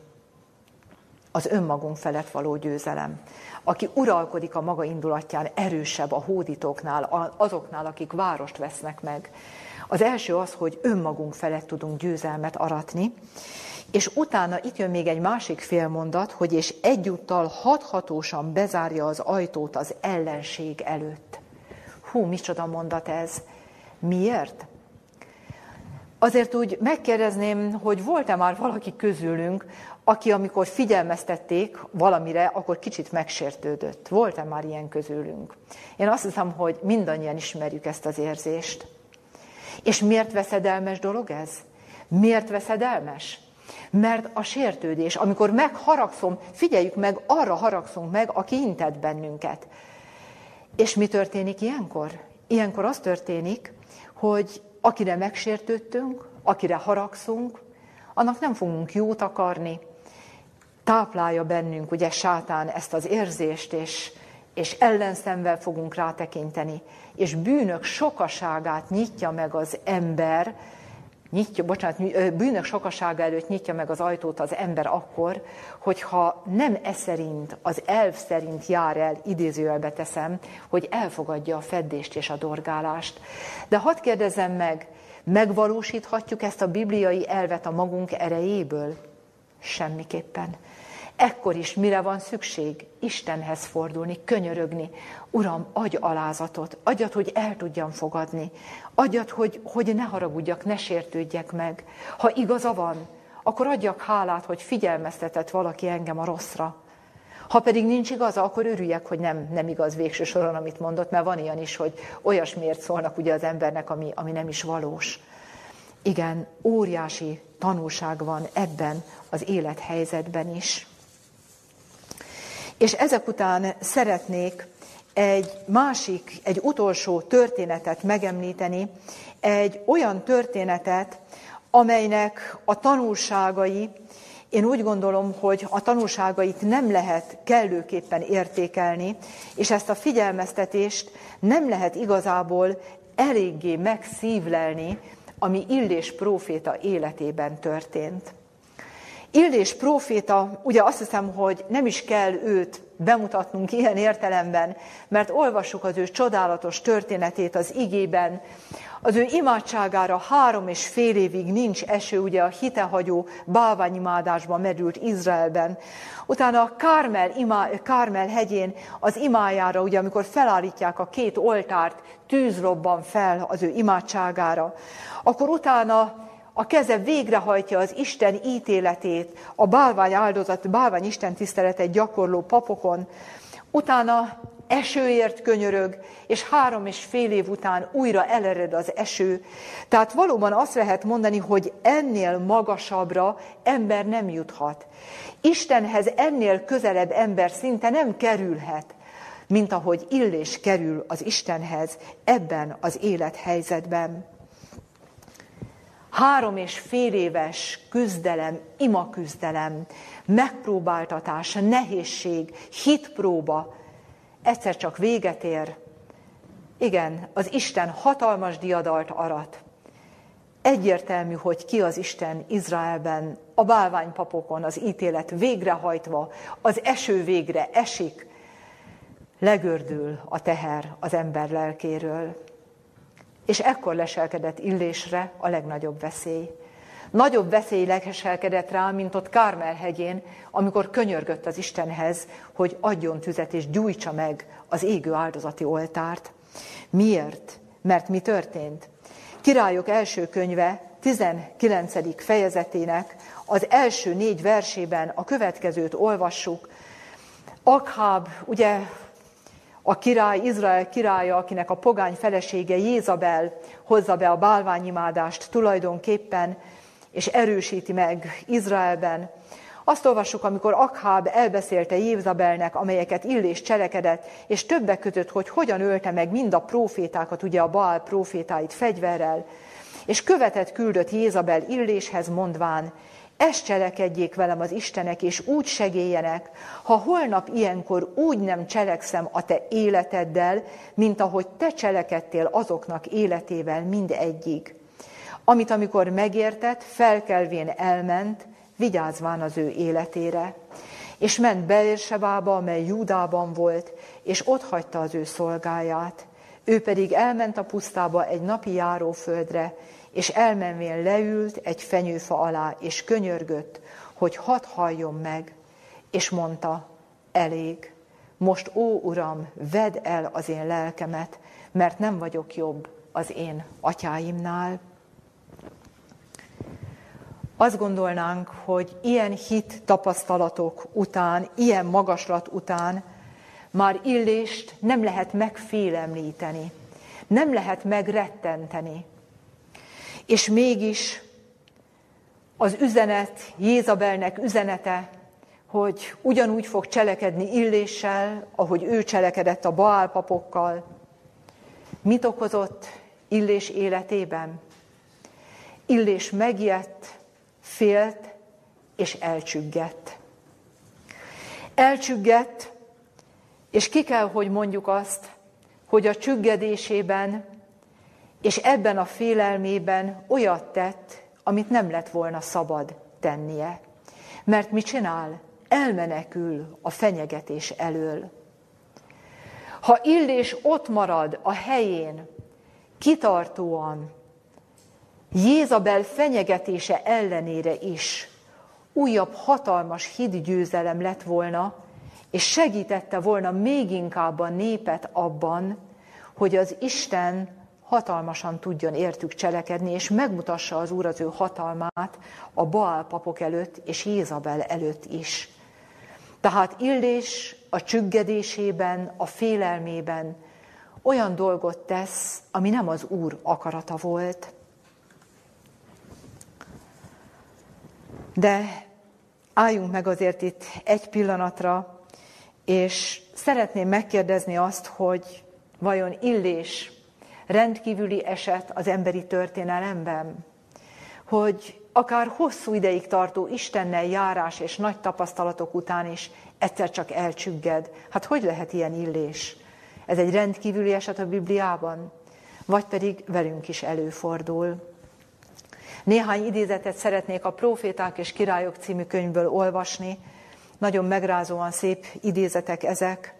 Az önmagunk felett való győzelem. Aki uralkodik a maga indulatján, erősebb a hódítóknál, azoknál, akik várost vesznek meg az első az, hogy önmagunk felett tudunk győzelmet aratni, és utána itt jön még egy másik félmondat, hogy és egyúttal hathatósan bezárja az ajtót az ellenség előtt. Hú, micsoda mondat ez. Miért? Azért úgy megkérdezném, hogy volt-e már valaki közülünk, aki amikor figyelmeztették valamire, akkor kicsit megsértődött. Volt-e már ilyen közülünk? Én azt hiszem, hogy mindannyian ismerjük ezt az érzést. És miért veszedelmes dolog ez? Miért veszedelmes? Mert a sértődés, amikor megharagszom, figyeljük meg, arra haragszunk meg, aki intett bennünket. És mi történik ilyenkor? Ilyenkor az történik, hogy akire megsértődtünk, akire haragszunk, annak nem fogunk jót akarni, táplálja bennünk ugye sátán ezt az érzést, és és ellenszemvel fogunk rátekinteni, és bűnök sokaságát nyitja meg az ember, nyitja, bocsánat, bűnök sokasága előtt nyitja meg az ajtót az ember akkor, hogyha nem e szerint, az elv szerint jár el, idézőjelbe teszem, hogy elfogadja a feddést és a dorgálást. De hadd kérdezem meg, megvalósíthatjuk ezt a bibliai elvet a magunk erejéből? Semmiképpen. Ekkor is mire van szükség? Istenhez fordulni, könyörögni. Uram, adj alázatot, adjad, hogy el tudjam fogadni. Adjad, hogy, hogy ne haragudjak, ne sértődjek meg. Ha igaza van, akkor adjak hálát, hogy figyelmeztetett valaki engem a rosszra. Ha pedig nincs igaza, akkor örüljek, hogy nem, nem igaz végső soron, amit mondott, mert van ilyen is, hogy olyasmiért szólnak ugye az embernek, ami, ami nem is valós. Igen, óriási tanulság van ebben az élethelyzetben is. És ezek után szeretnék egy másik, egy utolsó történetet megemlíteni, egy olyan történetet, amelynek a tanulságai, én úgy gondolom, hogy a tanulságait nem lehet kellőképpen értékelni, és ezt a figyelmeztetést nem lehet igazából eléggé megszívlelni, ami Illés próféta életében történt. Illés próféta, ugye azt hiszem, hogy nem is kell őt bemutatnunk ilyen értelemben, mert olvassuk az ő csodálatos történetét az igében. Az ő imádságára három és fél évig nincs eső, ugye a hitehagyó bálványimádásban merült Izraelben. Utána a Kármel, imá, Kármel hegyén az imájára, ugye amikor felállítják a két oltárt, tűz robban fel az ő imádságára. Akkor utána a keze végrehajtja az Isten ítéletét, a bálvány áldozat, bálvány Isten tiszteletet gyakorló papokon, utána esőért könyörög, és három és fél év után újra elered az eső. Tehát valóban azt lehet mondani, hogy ennél magasabbra ember nem juthat. Istenhez ennél közelebb ember szinte nem kerülhet, mint ahogy Illés kerül az Istenhez ebben az élethelyzetben. Három és fél éves küzdelem, imaküzdelem, megpróbáltatás, nehézség, hitpróba egyszer csak véget ér. Igen, az Isten hatalmas diadalt arat. Egyértelmű, hogy ki az Isten Izraelben, a bálványpapokon az ítélet végrehajtva, az eső végre esik, legördül a teher az ember lelkéről. És ekkor leselkedett Illésre a legnagyobb veszély. Nagyobb veszély leselkedett rá, mint ott Kármel hegyén, amikor könyörgött az Istenhez, hogy adjon tüzet és gyújtsa meg az égő áldozati oltárt. Miért? Mert mi történt? Királyok első könyve 19. fejezetének az első négy versében a következőt olvassuk. Akháb, ugye a király, Izrael királya, akinek a pogány felesége Jézabel hozza be a bálványimádást tulajdonképpen, és erősíti meg Izraelben. Azt olvassuk, amikor Akháb elbeszélte Jézabelnek, amelyeket Illés cselekedett, és többek között, hogy hogyan ölte meg mind a profétákat, ugye a Baal profétáit fegyverrel, és követet küldött Jézabel Illéshez mondván, ezt cselekedjék velem az Istenek, és úgy segéljenek, ha holnap ilyenkor úgy nem cselekszem a te életeddel, mint ahogy te cselekedtél azoknak életével mindegyig. Amit amikor megértett, felkelvén elment, vigyázván az ő életére. És ment Beérsebába, amely Júdában volt, és ott hagyta az ő szolgáját. Ő pedig elment a pusztába egy napi járóföldre, és elmenvén leült egy fenyőfa alá, és könyörgött, hogy hadd halljon meg, és mondta, elég, most ó Uram, vedd el az én lelkemet, mert nem vagyok jobb az én atyáimnál. Azt gondolnánk, hogy ilyen hit tapasztalatok után, ilyen magaslat után már illést nem lehet megfélemlíteni, nem lehet megrettenteni. És mégis az üzenet, Jézabelnek üzenete, hogy ugyanúgy fog cselekedni Illéssel, ahogy ő cselekedett a Baál papokkal. Mit okozott Illés életében? Illés megijedt, félt és elcsüggett. Elcsüggett, És ki kell, hogy mondjuk azt, hogy a csüggedésében és ebben a félelmében olyat tett, amit nem lett volna szabad tennie. Mert mit csinál? Elmenekül a fenyegetés elől. Ha Illés ott marad a helyén, kitartóan, Jézabel fenyegetése ellenére is újabb hatalmas hídgyőzelem lett volna, és segítette volna még inkább a népet abban, hogy az Isten hatalmasan tudjon értük cselekedni, és megmutassa az Úr az ő hatalmát a Baál papok előtt és Jézabel előtt is. Tehát Illés a csüggedésében, a félelmében olyan dolgot tesz, ami nem az Úr akarata volt. De álljunk meg azért itt egy pillanatra, és szeretném megkérdezni azt, hogy vajon Illés rendkívüli eset az emberi történelemben, hogy akár hosszú ideig tartó Istennel járás és nagy tapasztalatok után is egyszer csak elcsügged. Hát hogy lehet ilyen illés? Ez egy rendkívüli eset a Bibliában? Vagy pedig velünk is előfordul. Néhány idézetet szeretnék a Proféták és Királyok című könyvből olvasni. Nagyon megrázóan szép idézetek ezek.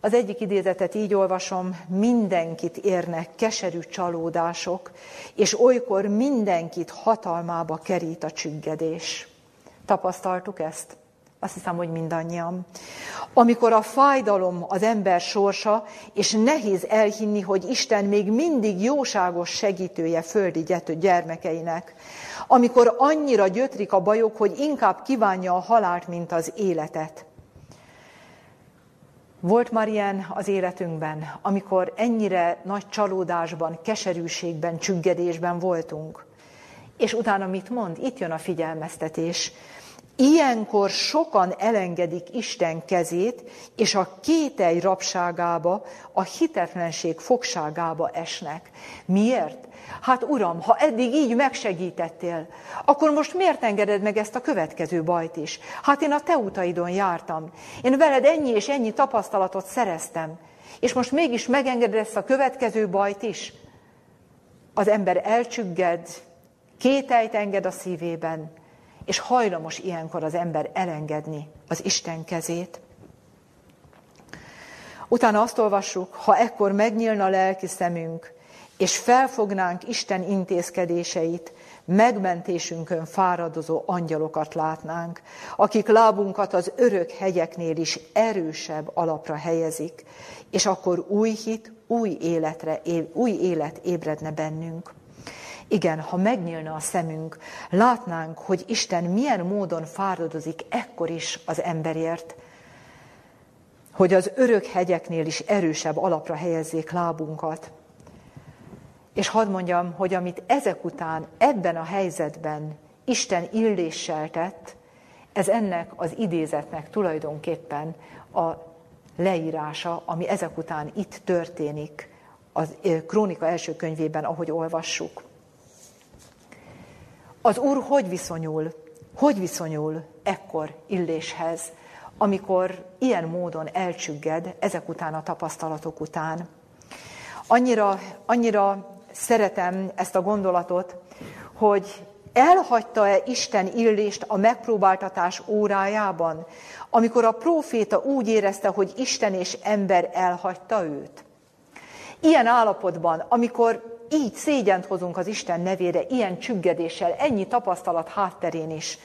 Az egyik idézetet így olvasom, mindenkit érnek keserű csalódások, és olykor mindenkit hatalmába kerít a csüggedés. Tapasztaltuk ezt? Azt hiszem, hogy mindannyian. Amikor a fájdalom az ember sorsa, és nehéz elhinni, hogy Isten még mindig jóságos segítője földi gyermekeinek. Amikor annyira gyötrik a bajok, hogy inkább kívánja a halált, mint az életet. Volt már ilyen az életünkben, amikor ennyire nagy csalódásban, keserűségben, csüggedésben voltunk. És utána mit mond? Itt jön a figyelmeztetés. Ilyenkor sokan elengedik Isten kezét, és a kételj rabságába, a hitetlenség fogságába esnek. Miért? Hát Uram, ha eddig így megsegítettél, akkor most miért engeded meg ezt a következő bajt is? Hát én a te utaidon jártam. Én veled ennyi és ennyi tapasztalatot szereztem. És most mégis megengeded ezt a következő bajt is? Az ember elcsügged, kételyt enged a szívében, és hajlamos ilyenkor az ember elengedni az Isten kezét. Utána azt olvassuk, ha ekkor megnyílna a lelki szemünk, és felfognánk Isten intézkedéseit, megmentésünkön fáradozó angyalokat látnánk, akik lábunkat az örök hegyeknél is erősebb alapra helyezik, és akkor új hit, új, életre, új élet ébredne bennünk. Igen, ha megnyílna a szemünk, látnánk, hogy Isten milyen módon fáradozik ekkor is az emberért, hogy az örök hegyeknél is erősebb alapra helyezzék lábunkat. És hadd mondjam, hogy amit ezek után ebben a helyzetben Isten illéssel tett, ez ennek az idézetnek tulajdonképpen a leírása, ami ezek után itt történik, a Krónika első könyvében, ahogy olvassuk. Az Úr hogy viszonyul, hogy viszonyul ekkor illéshez, amikor ilyen módon elcsügged ezek után a tapasztalatok után. Annyira, annyira szeretem ezt a gondolatot, hogy elhagyta-e Isten illést a megpróbáltatás órájában, amikor a próféta úgy érezte, hogy Isten és ember elhagyta őt? Ilyen állapotban, amikor így szégyent hozunk az Isten nevére, ilyen csüggedéssel, ennyi tapasztalat hátterén is,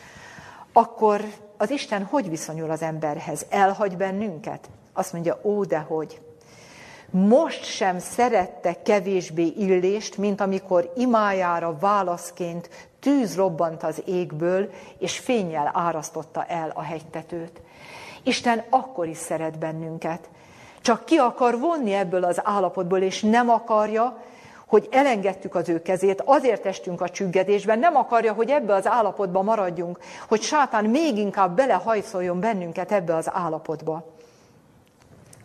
akkor az Isten hogy viszonyul az emberhez? Elhagy bennünket? Azt mondja, ó, de hogy. Most sem szerette kevésbé illést, mint amikor imájára válaszként tűz robbant az égből, és fényjel árasztotta el a hegytetőt. Isten akkor is szeret bennünket. Csak ki akar vonni ebből az állapotból, és nem akarja, hogy elengedtük az ő kezét, azért estünk a csüggedésben, nem akarja, hogy ebbe az állapotba maradjunk, hogy sátán még inkább belehajszoljon bennünket ebbe az állapotba.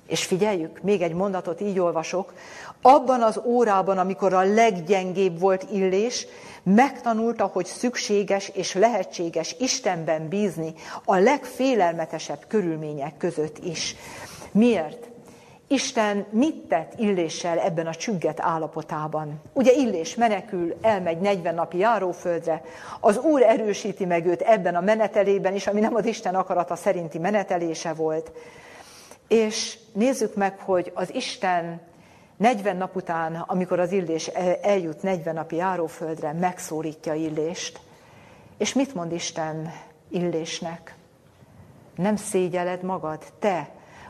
És figyeljük, még egy mondatot így olvasok, abban az órában, amikor a leggyengébb volt illés, megtanulta, hogy szükséges és lehetséges Istenben bízni a legfélelmetesebb körülmények között is. Miért? Isten mit tett Illéssel ebben a csügget állapotában? Ugye Illés menekül, elmegy 40 napi járóföldre, az Úr erősíti meg őt ebben a menetelében is, ami nem az Isten akarata szerinti menetelése volt. És nézzük meg, hogy az Isten 40 nap után, amikor az Illés eljut 40 napi járóföldre, megszólítja Illést. És mit mond Isten Illésnek? Nem szégyeled magad, te,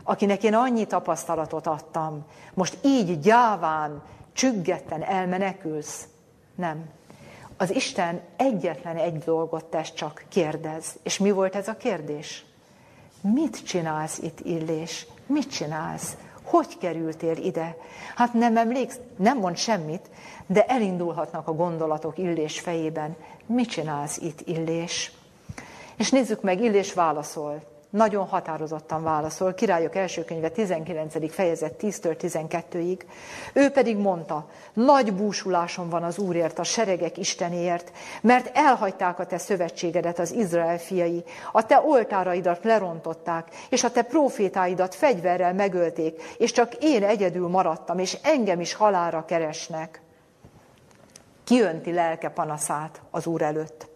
akinek én annyi tapasztalatot adtam, most így gyáván, csüggetten elmenekülsz? Nem. Az Isten egyetlen egy dolgot tesz, csak kérdez. És mi volt ez a kérdés? Mit csinálsz itt, Illés? Mit csinálsz? Hogy kerültél ide? Hát nem emléksz, nem mond semmit, de elindulhatnak a gondolatok Illés fejében. Mit csinálsz itt, Illés? És nézzük meg, Illés válaszol. Nagyon határozottan válaszol. Királyok első könyve 19. fejezet 10-től 12-ig. Ő pedig mondta, nagy búsulásom van az Úrért, a seregek Istenéért, mert elhagyták a te szövetségedet az Izrael fiai, a te oltáraidat lerontották, és a te profétáidat fegyverrel megölték, és csak én egyedül maradtam, és engem is halára keresnek. Kiönti lelke panaszát az Úr előtt.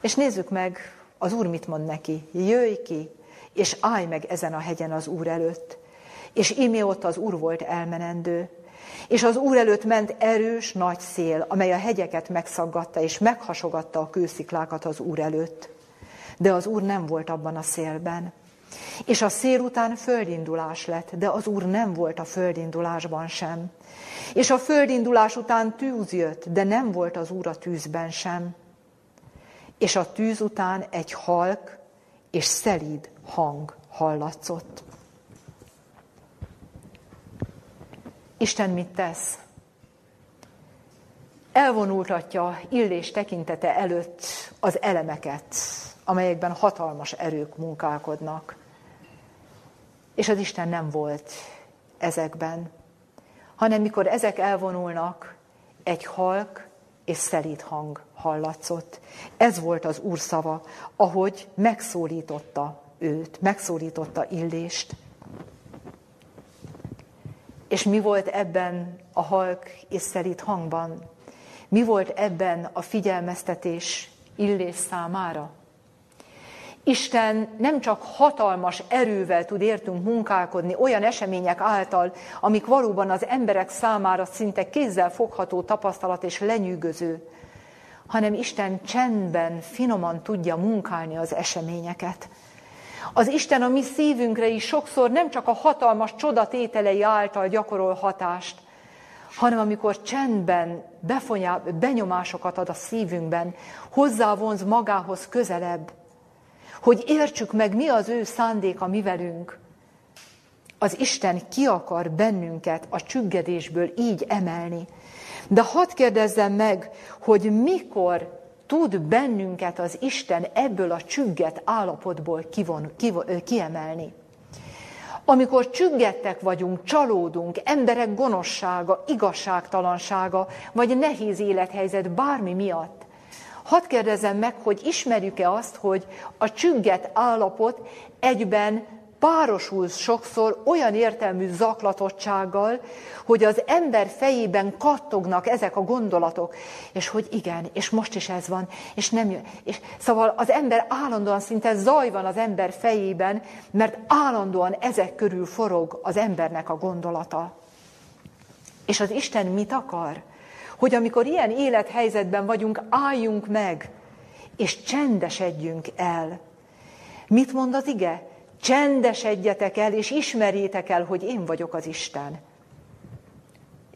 És nézzük meg, az Úr mit mond neki? Jöjj ki, és állj meg ezen a hegyen az Úr előtt. És imé ott az Úr volt elmenendő. És az Úr előtt ment erős, nagy szél, amely a hegyeket megszaggatta, és meghasogatta a kősziklákat az Úr előtt. De az Úr nem volt abban a szélben. És a szél után földindulás lett, de az Úr nem volt a földindulásban sem. És a földindulás után tűz jött, de nem volt az Úr a tűzben sem és a tűz után egy halk és szelíd hang hallatszott. Isten mit tesz? Elvonultatja Illés tekintete előtt az elemeket, amelyekben hatalmas erők munkálkodnak. És az Isten nem volt ezekben, hanem mikor ezek elvonulnak, egy halk és szelíd hang hallatszott. Ez volt az Úr szava, ahogy megszólította őt, megszólította Illést. És mi volt ebben a halk és szelít hangban? Mi volt ebben a figyelmeztetés Illés számára? Isten nem csak hatalmas erővel tud értünk munkálkodni olyan események által, amik valóban az emberek számára szinte kézzel fogható tapasztalat és lenyűgöző, hanem Isten csendben, finoman tudja munkálni az eseményeket. Az Isten a mi szívünkre is sokszor nem csak a hatalmas csodatételei által gyakorol hatást, hanem amikor csendben befonyá, benyomásokat ad a szívünkben, hozzávonz magához közelebb, hogy értsük meg, mi az ő szándéka mi velünk. Az Isten ki akar bennünket a csüggedésből így emelni, de hadd kérdezzem meg, hogy mikor tud bennünket az Isten ebből a csügget állapotból kivon, kivon, kiemelni. Amikor csüggettek vagyunk, csalódunk, emberek gonoszsága, igazságtalansága, vagy nehéz élethelyzet bármi miatt, hadd kérdezem meg, hogy ismerjük-e azt, hogy a csügget állapot egyben párosul sokszor olyan értelmű zaklatottsággal, hogy az ember fejében kattognak ezek a gondolatok, és hogy igen, és most is ez van, és nem jön. És szóval az ember állandóan szinte zaj van az ember fejében, mert állandóan ezek körül forog az embernek a gondolata. És az Isten mit akar? Hogy amikor ilyen élethelyzetben vagyunk, álljunk meg, és csendesedjünk el. Mit mond az ige? Csendesedjetek el, és ismerjétek el, hogy én vagyok az Isten.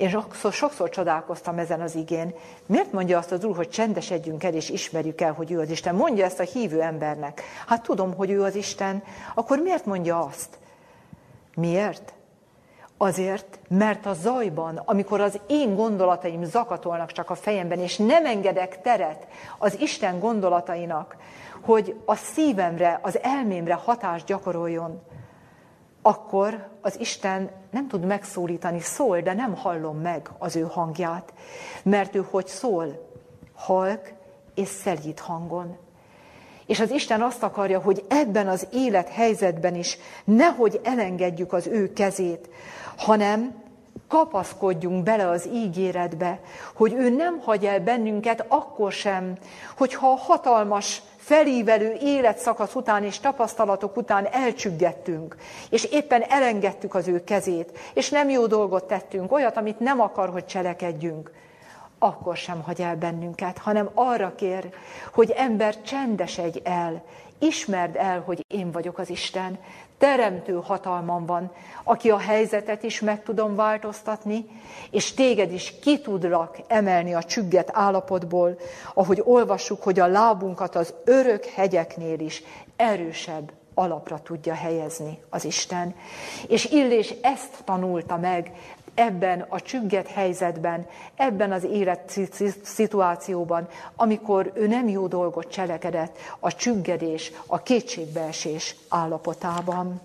Én sokszor, sokszor csodálkoztam ezen az igén. Miért mondja azt az Úr, hogy csendesedjünk el, és ismerjük el, hogy ő az Isten? Mondja ezt a hívő embernek. Hát tudom, hogy ő az Isten. Akkor miért mondja azt? Miért? Azért, mert a zajban, amikor az én gondolataim zakatolnak csak a fejemben, és nem engedek teret az Isten gondolatainak, hogy a szívemre, az elmémre hatást gyakoroljon, akkor az Isten nem tud megszólítani, szól, de nem hallom meg az ő hangját, mert ő hogy szól? Halk és szelít hangon. És az Isten azt akarja, hogy ebben az élethelyzetben is nehogy elengedjük az ő kezét, hanem kapaszkodjunk bele az ígéretbe, hogy ő nem hagy el bennünket akkor sem, hogyha hatalmas, felívelő életszakasz után és tapasztalatok után elcsüggettünk, és éppen elengedtük az ő kezét, és nem jó dolgot tettünk, olyat, amit nem akar, hogy cselekedjünk, akkor sem hagy el bennünket, hanem arra kér, hogy ember csendesedj el, ismerd el, hogy én vagyok az Isten, teremtő hatalmam van, aki a helyzetet is meg tudom változtatni, és téged is ki tudlak emelni a csügget állapotból, ahogy olvassuk, hogy a lábunkat az örök hegyeknél is erősebb alapra tudja helyezni az Isten. És Illés ezt tanulta meg ebben a csügget helyzetben, ebben az élet szituációban, amikor ő nem jó dolgot cselekedett a csüggedés, a kétségbeesés állapotában.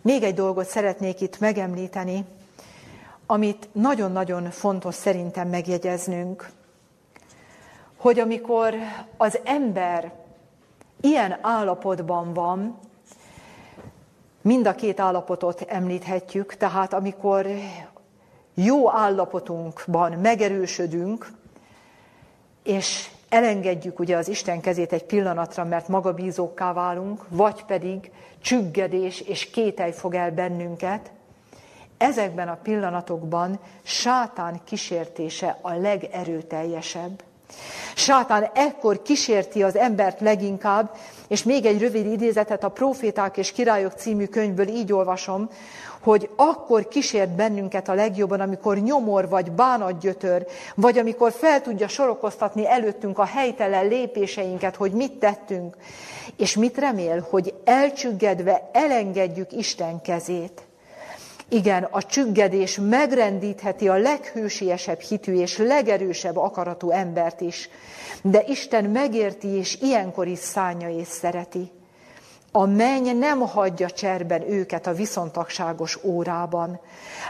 Még egy dolgot szeretnék itt megemlíteni, amit nagyon-nagyon fontos szerintem megjegyeznünk, hogy amikor az ember ilyen állapotban van, Mind a két állapotot említhetjük, tehát amikor jó állapotunkban megerősödünk, és elengedjük ugye az Isten kezét egy pillanatra, mert magabízókká válunk, vagy pedig csüggedés és kételj fog el bennünket, ezekben a pillanatokban sátán kísértése a legerőteljesebb. Sátán ekkor kísérti az embert leginkább, és még egy rövid idézetet a Proféták és Királyok című könyvből így olvasom, hogy akkor kísért bennünket a legjobban, amikor nyomor vagy bánatgyötör, vagy amikor fel tudja sorokoztatni előttünk a helytelen lépéseinket, hogy mit tettünk, és mit remél, hogy elcsüggedve elengedjük Isten kezét. Igen, a csüggedés megrendítheti a leghősiesebb hitű és legerősebb akaratú embert is, de Isten megérti és ilyenkor is szánja és szereti. A menny nem hagyja cserben őket a viszontagságos órában.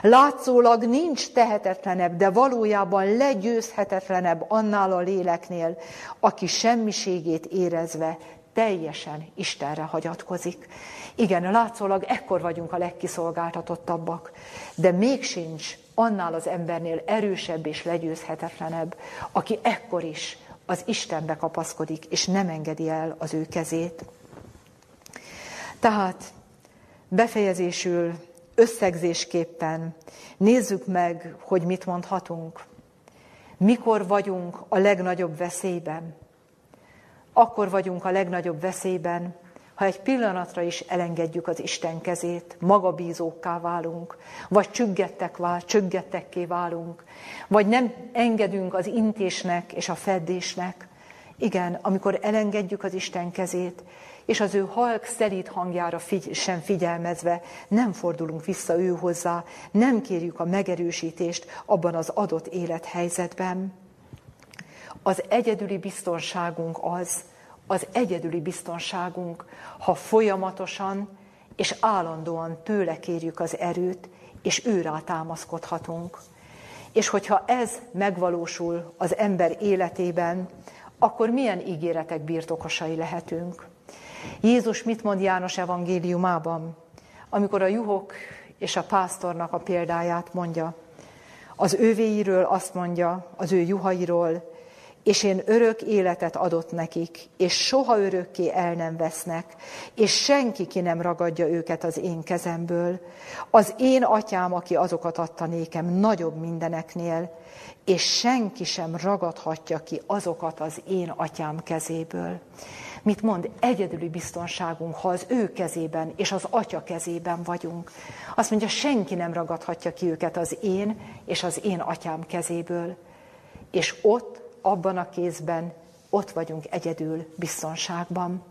Látszólag nincs tehetetlenebb, de valójában legyőzhetetlenebb annál a léleknél, aki semmiségét érezve teljesen Istenre hagyatkozik. Igen, látszólag ekkor vagyunk a legkiszolgáltatottabbak, de még sincs annál az embernél erősebb és legyőzhetetlenebb, aki ekkor is az Istenbe kapaszkodik, és nem engedi el az ő kezét. Tehát befejezésül, összegzésképpen nézzük meg, hogy mit mondhatunk. Mikor vagyunk a legnagyobb veszélyben? Akkor vagyunk a legnagyobb veszélyben, ha egy pillanatra is elengedjük az Isten kezét, magabízókká válunk, vagy csüggettek vál, csüggettekké válunk, vagy nem engedünk az intésnek és a feddésnek. Igen, amikor elengedjük az Isten kezét, és az ő halk, szelít hangjára figy- sem figyelmezve nem fordulunk vissza ő hozzá, nem kérjük a megerősítést abban az adott élethelyzetben. Az egyedüli biztonságunk az, az egyedüli biztonságunk, ha folyamatosan és állandóan tőle kérjük az erőt, és őrá támaszkodhatunk. És hogyha ez megvalósul az ember életében, akkor milyen ígéretek birtokosai lehetünk. Jézus mit mond János evangéliumában, amikor a juhok és a pásztornak a példáját mondja. Az ővéiről azt mondja, az ő juhairól, és én örök életet adott nekik, és soha örökké el nem vesznek, és senki ki nem ragadja őket az én kezemből. Az én atyám, aki azokat adta nékem, nagyobb mindeneknél, és senki sem ragadhatja ki azokat az én atyám kezéből. Mit mond? Egyedüli biztonságunk, ha az ő kezében és az atya kezében vagyunk. Azt mondja, senki nem ragadhatja ki őket az én és az én atyám kezéből. És ott abban a kézben ott vagyunk egyedül biztonságban.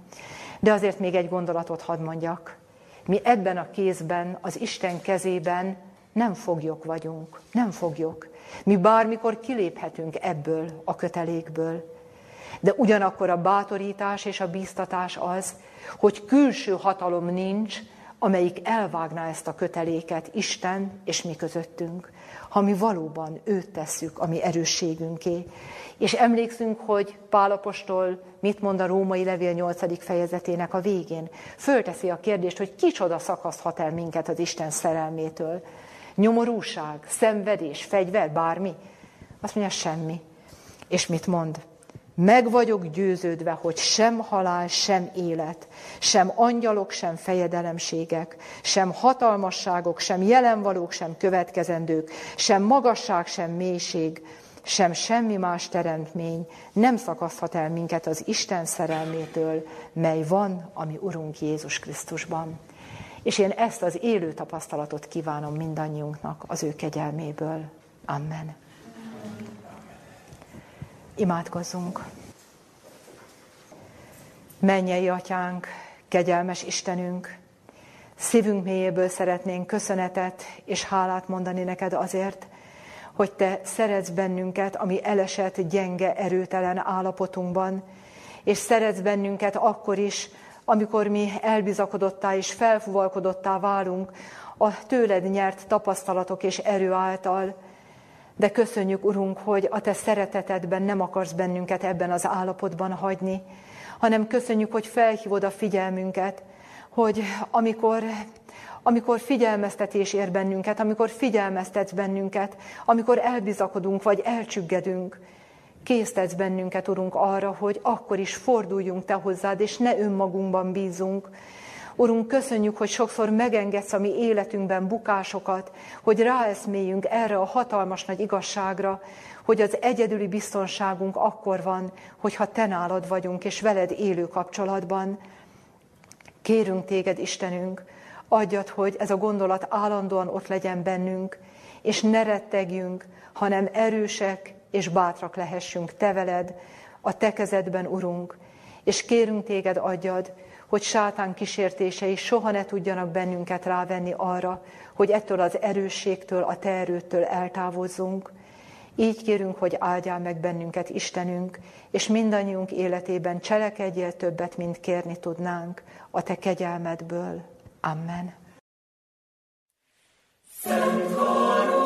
De azért még egy gondolatot hadd mondjak. Mi ebben a kézben, az Isten kezében nem foglyok vagyunk, nem foglyok. Mi bármikor kiléphetünk ebből a kötelékből. De ugyanakkor a bátorítás és a bíztatás az, hogy külső hatalom nincs, amelyik elvágná ezt a köteléket Isten és mi közöttünk, ha mi valóban őt tesszük a mi erősségünké. És emlékszünk, hogy Pálapostól mit mond a római levél 8. fejezetének a végén. Fölteszi a kérdést, hogy kicsoda szakaszthat el minket az Isten szerelmétől. Nyomorúság, szenvedés, fegyver, bármi. Azt mondja, semmi. És mit mond? Meg vagyok győződve, hogy sem halál, sem élet, sem angyalok, sem fejedelemségek, sem hatalmasságok, sem jelenvalók, sem következendők, sem magasság, sem mélység, sem semmi más teremtmény nem szakaszthat el minket az Isten szerelmétől, mely van, ami Urunk Jézus Krisztusban. És én ezt az élő tapasztalatot kívánom mindannyiunknak az ő kegyelméből. Amen. Imádkozzunk. Mennyei atyánk, kegyelmes Istenünk, szívünk mélyéből szeretnénk köszönetet és hálát mondani neked azért, hogy te szeretsz bennünket, ami elesett, gyenge, erőtelen állapotunkban, és szeretsz bennünket akkor is, amikor mi elbizakodottá és felfuvalkodottá válunk a tőled nyert tapasztalatok és erő által, de köszönjük, Urunk, hogy a Te szeretetedben nem akarsz bennünket ebben az állapotban hagyni, hanem köszönjük, hogy felhívod a figyelmünket, hogy amikor, amikor figyelmeztetés ér bennünket, amikor figyelmeztetsz bennünket, amikor elbizakodunk vagy elcsüggedünk, késztetsz bennünket, Urunk, arra, hogy akkor is forduljunk Te hozzád, és ne önmagunkban bízunk, Urunk, köszönjük, hogy sokszor megengedsz a mi életünkben bukásokat, hogy ráeszméljünk erre a hatalmas nagy igazságra, hogy az egyedüli biztonságunk akkor van, hogyha Te nálad vagyunk, és veled élő kapcsolatban. Kérünk Téged, Istenünk, adjad, hogy ez a gondolat állandóan ott legyen bennünk, és ne rettegjünk, hanem erősek és bátrak lehessünk Te veled, a Te kezedben, Urunk, és kérünk Téged, adjad, hogy sátán kísértései soha ne tudjanak bennünket rávenni arra, hogy ettől az erősségtől, a te erőttől eltávozzunk. Így kérünk, hogy áldjál meg bennünket, Istenünk, és mindannyiunk életében cselekedjél többet, mint kérni tudnánk a te kegyelmedből. Amen. Szent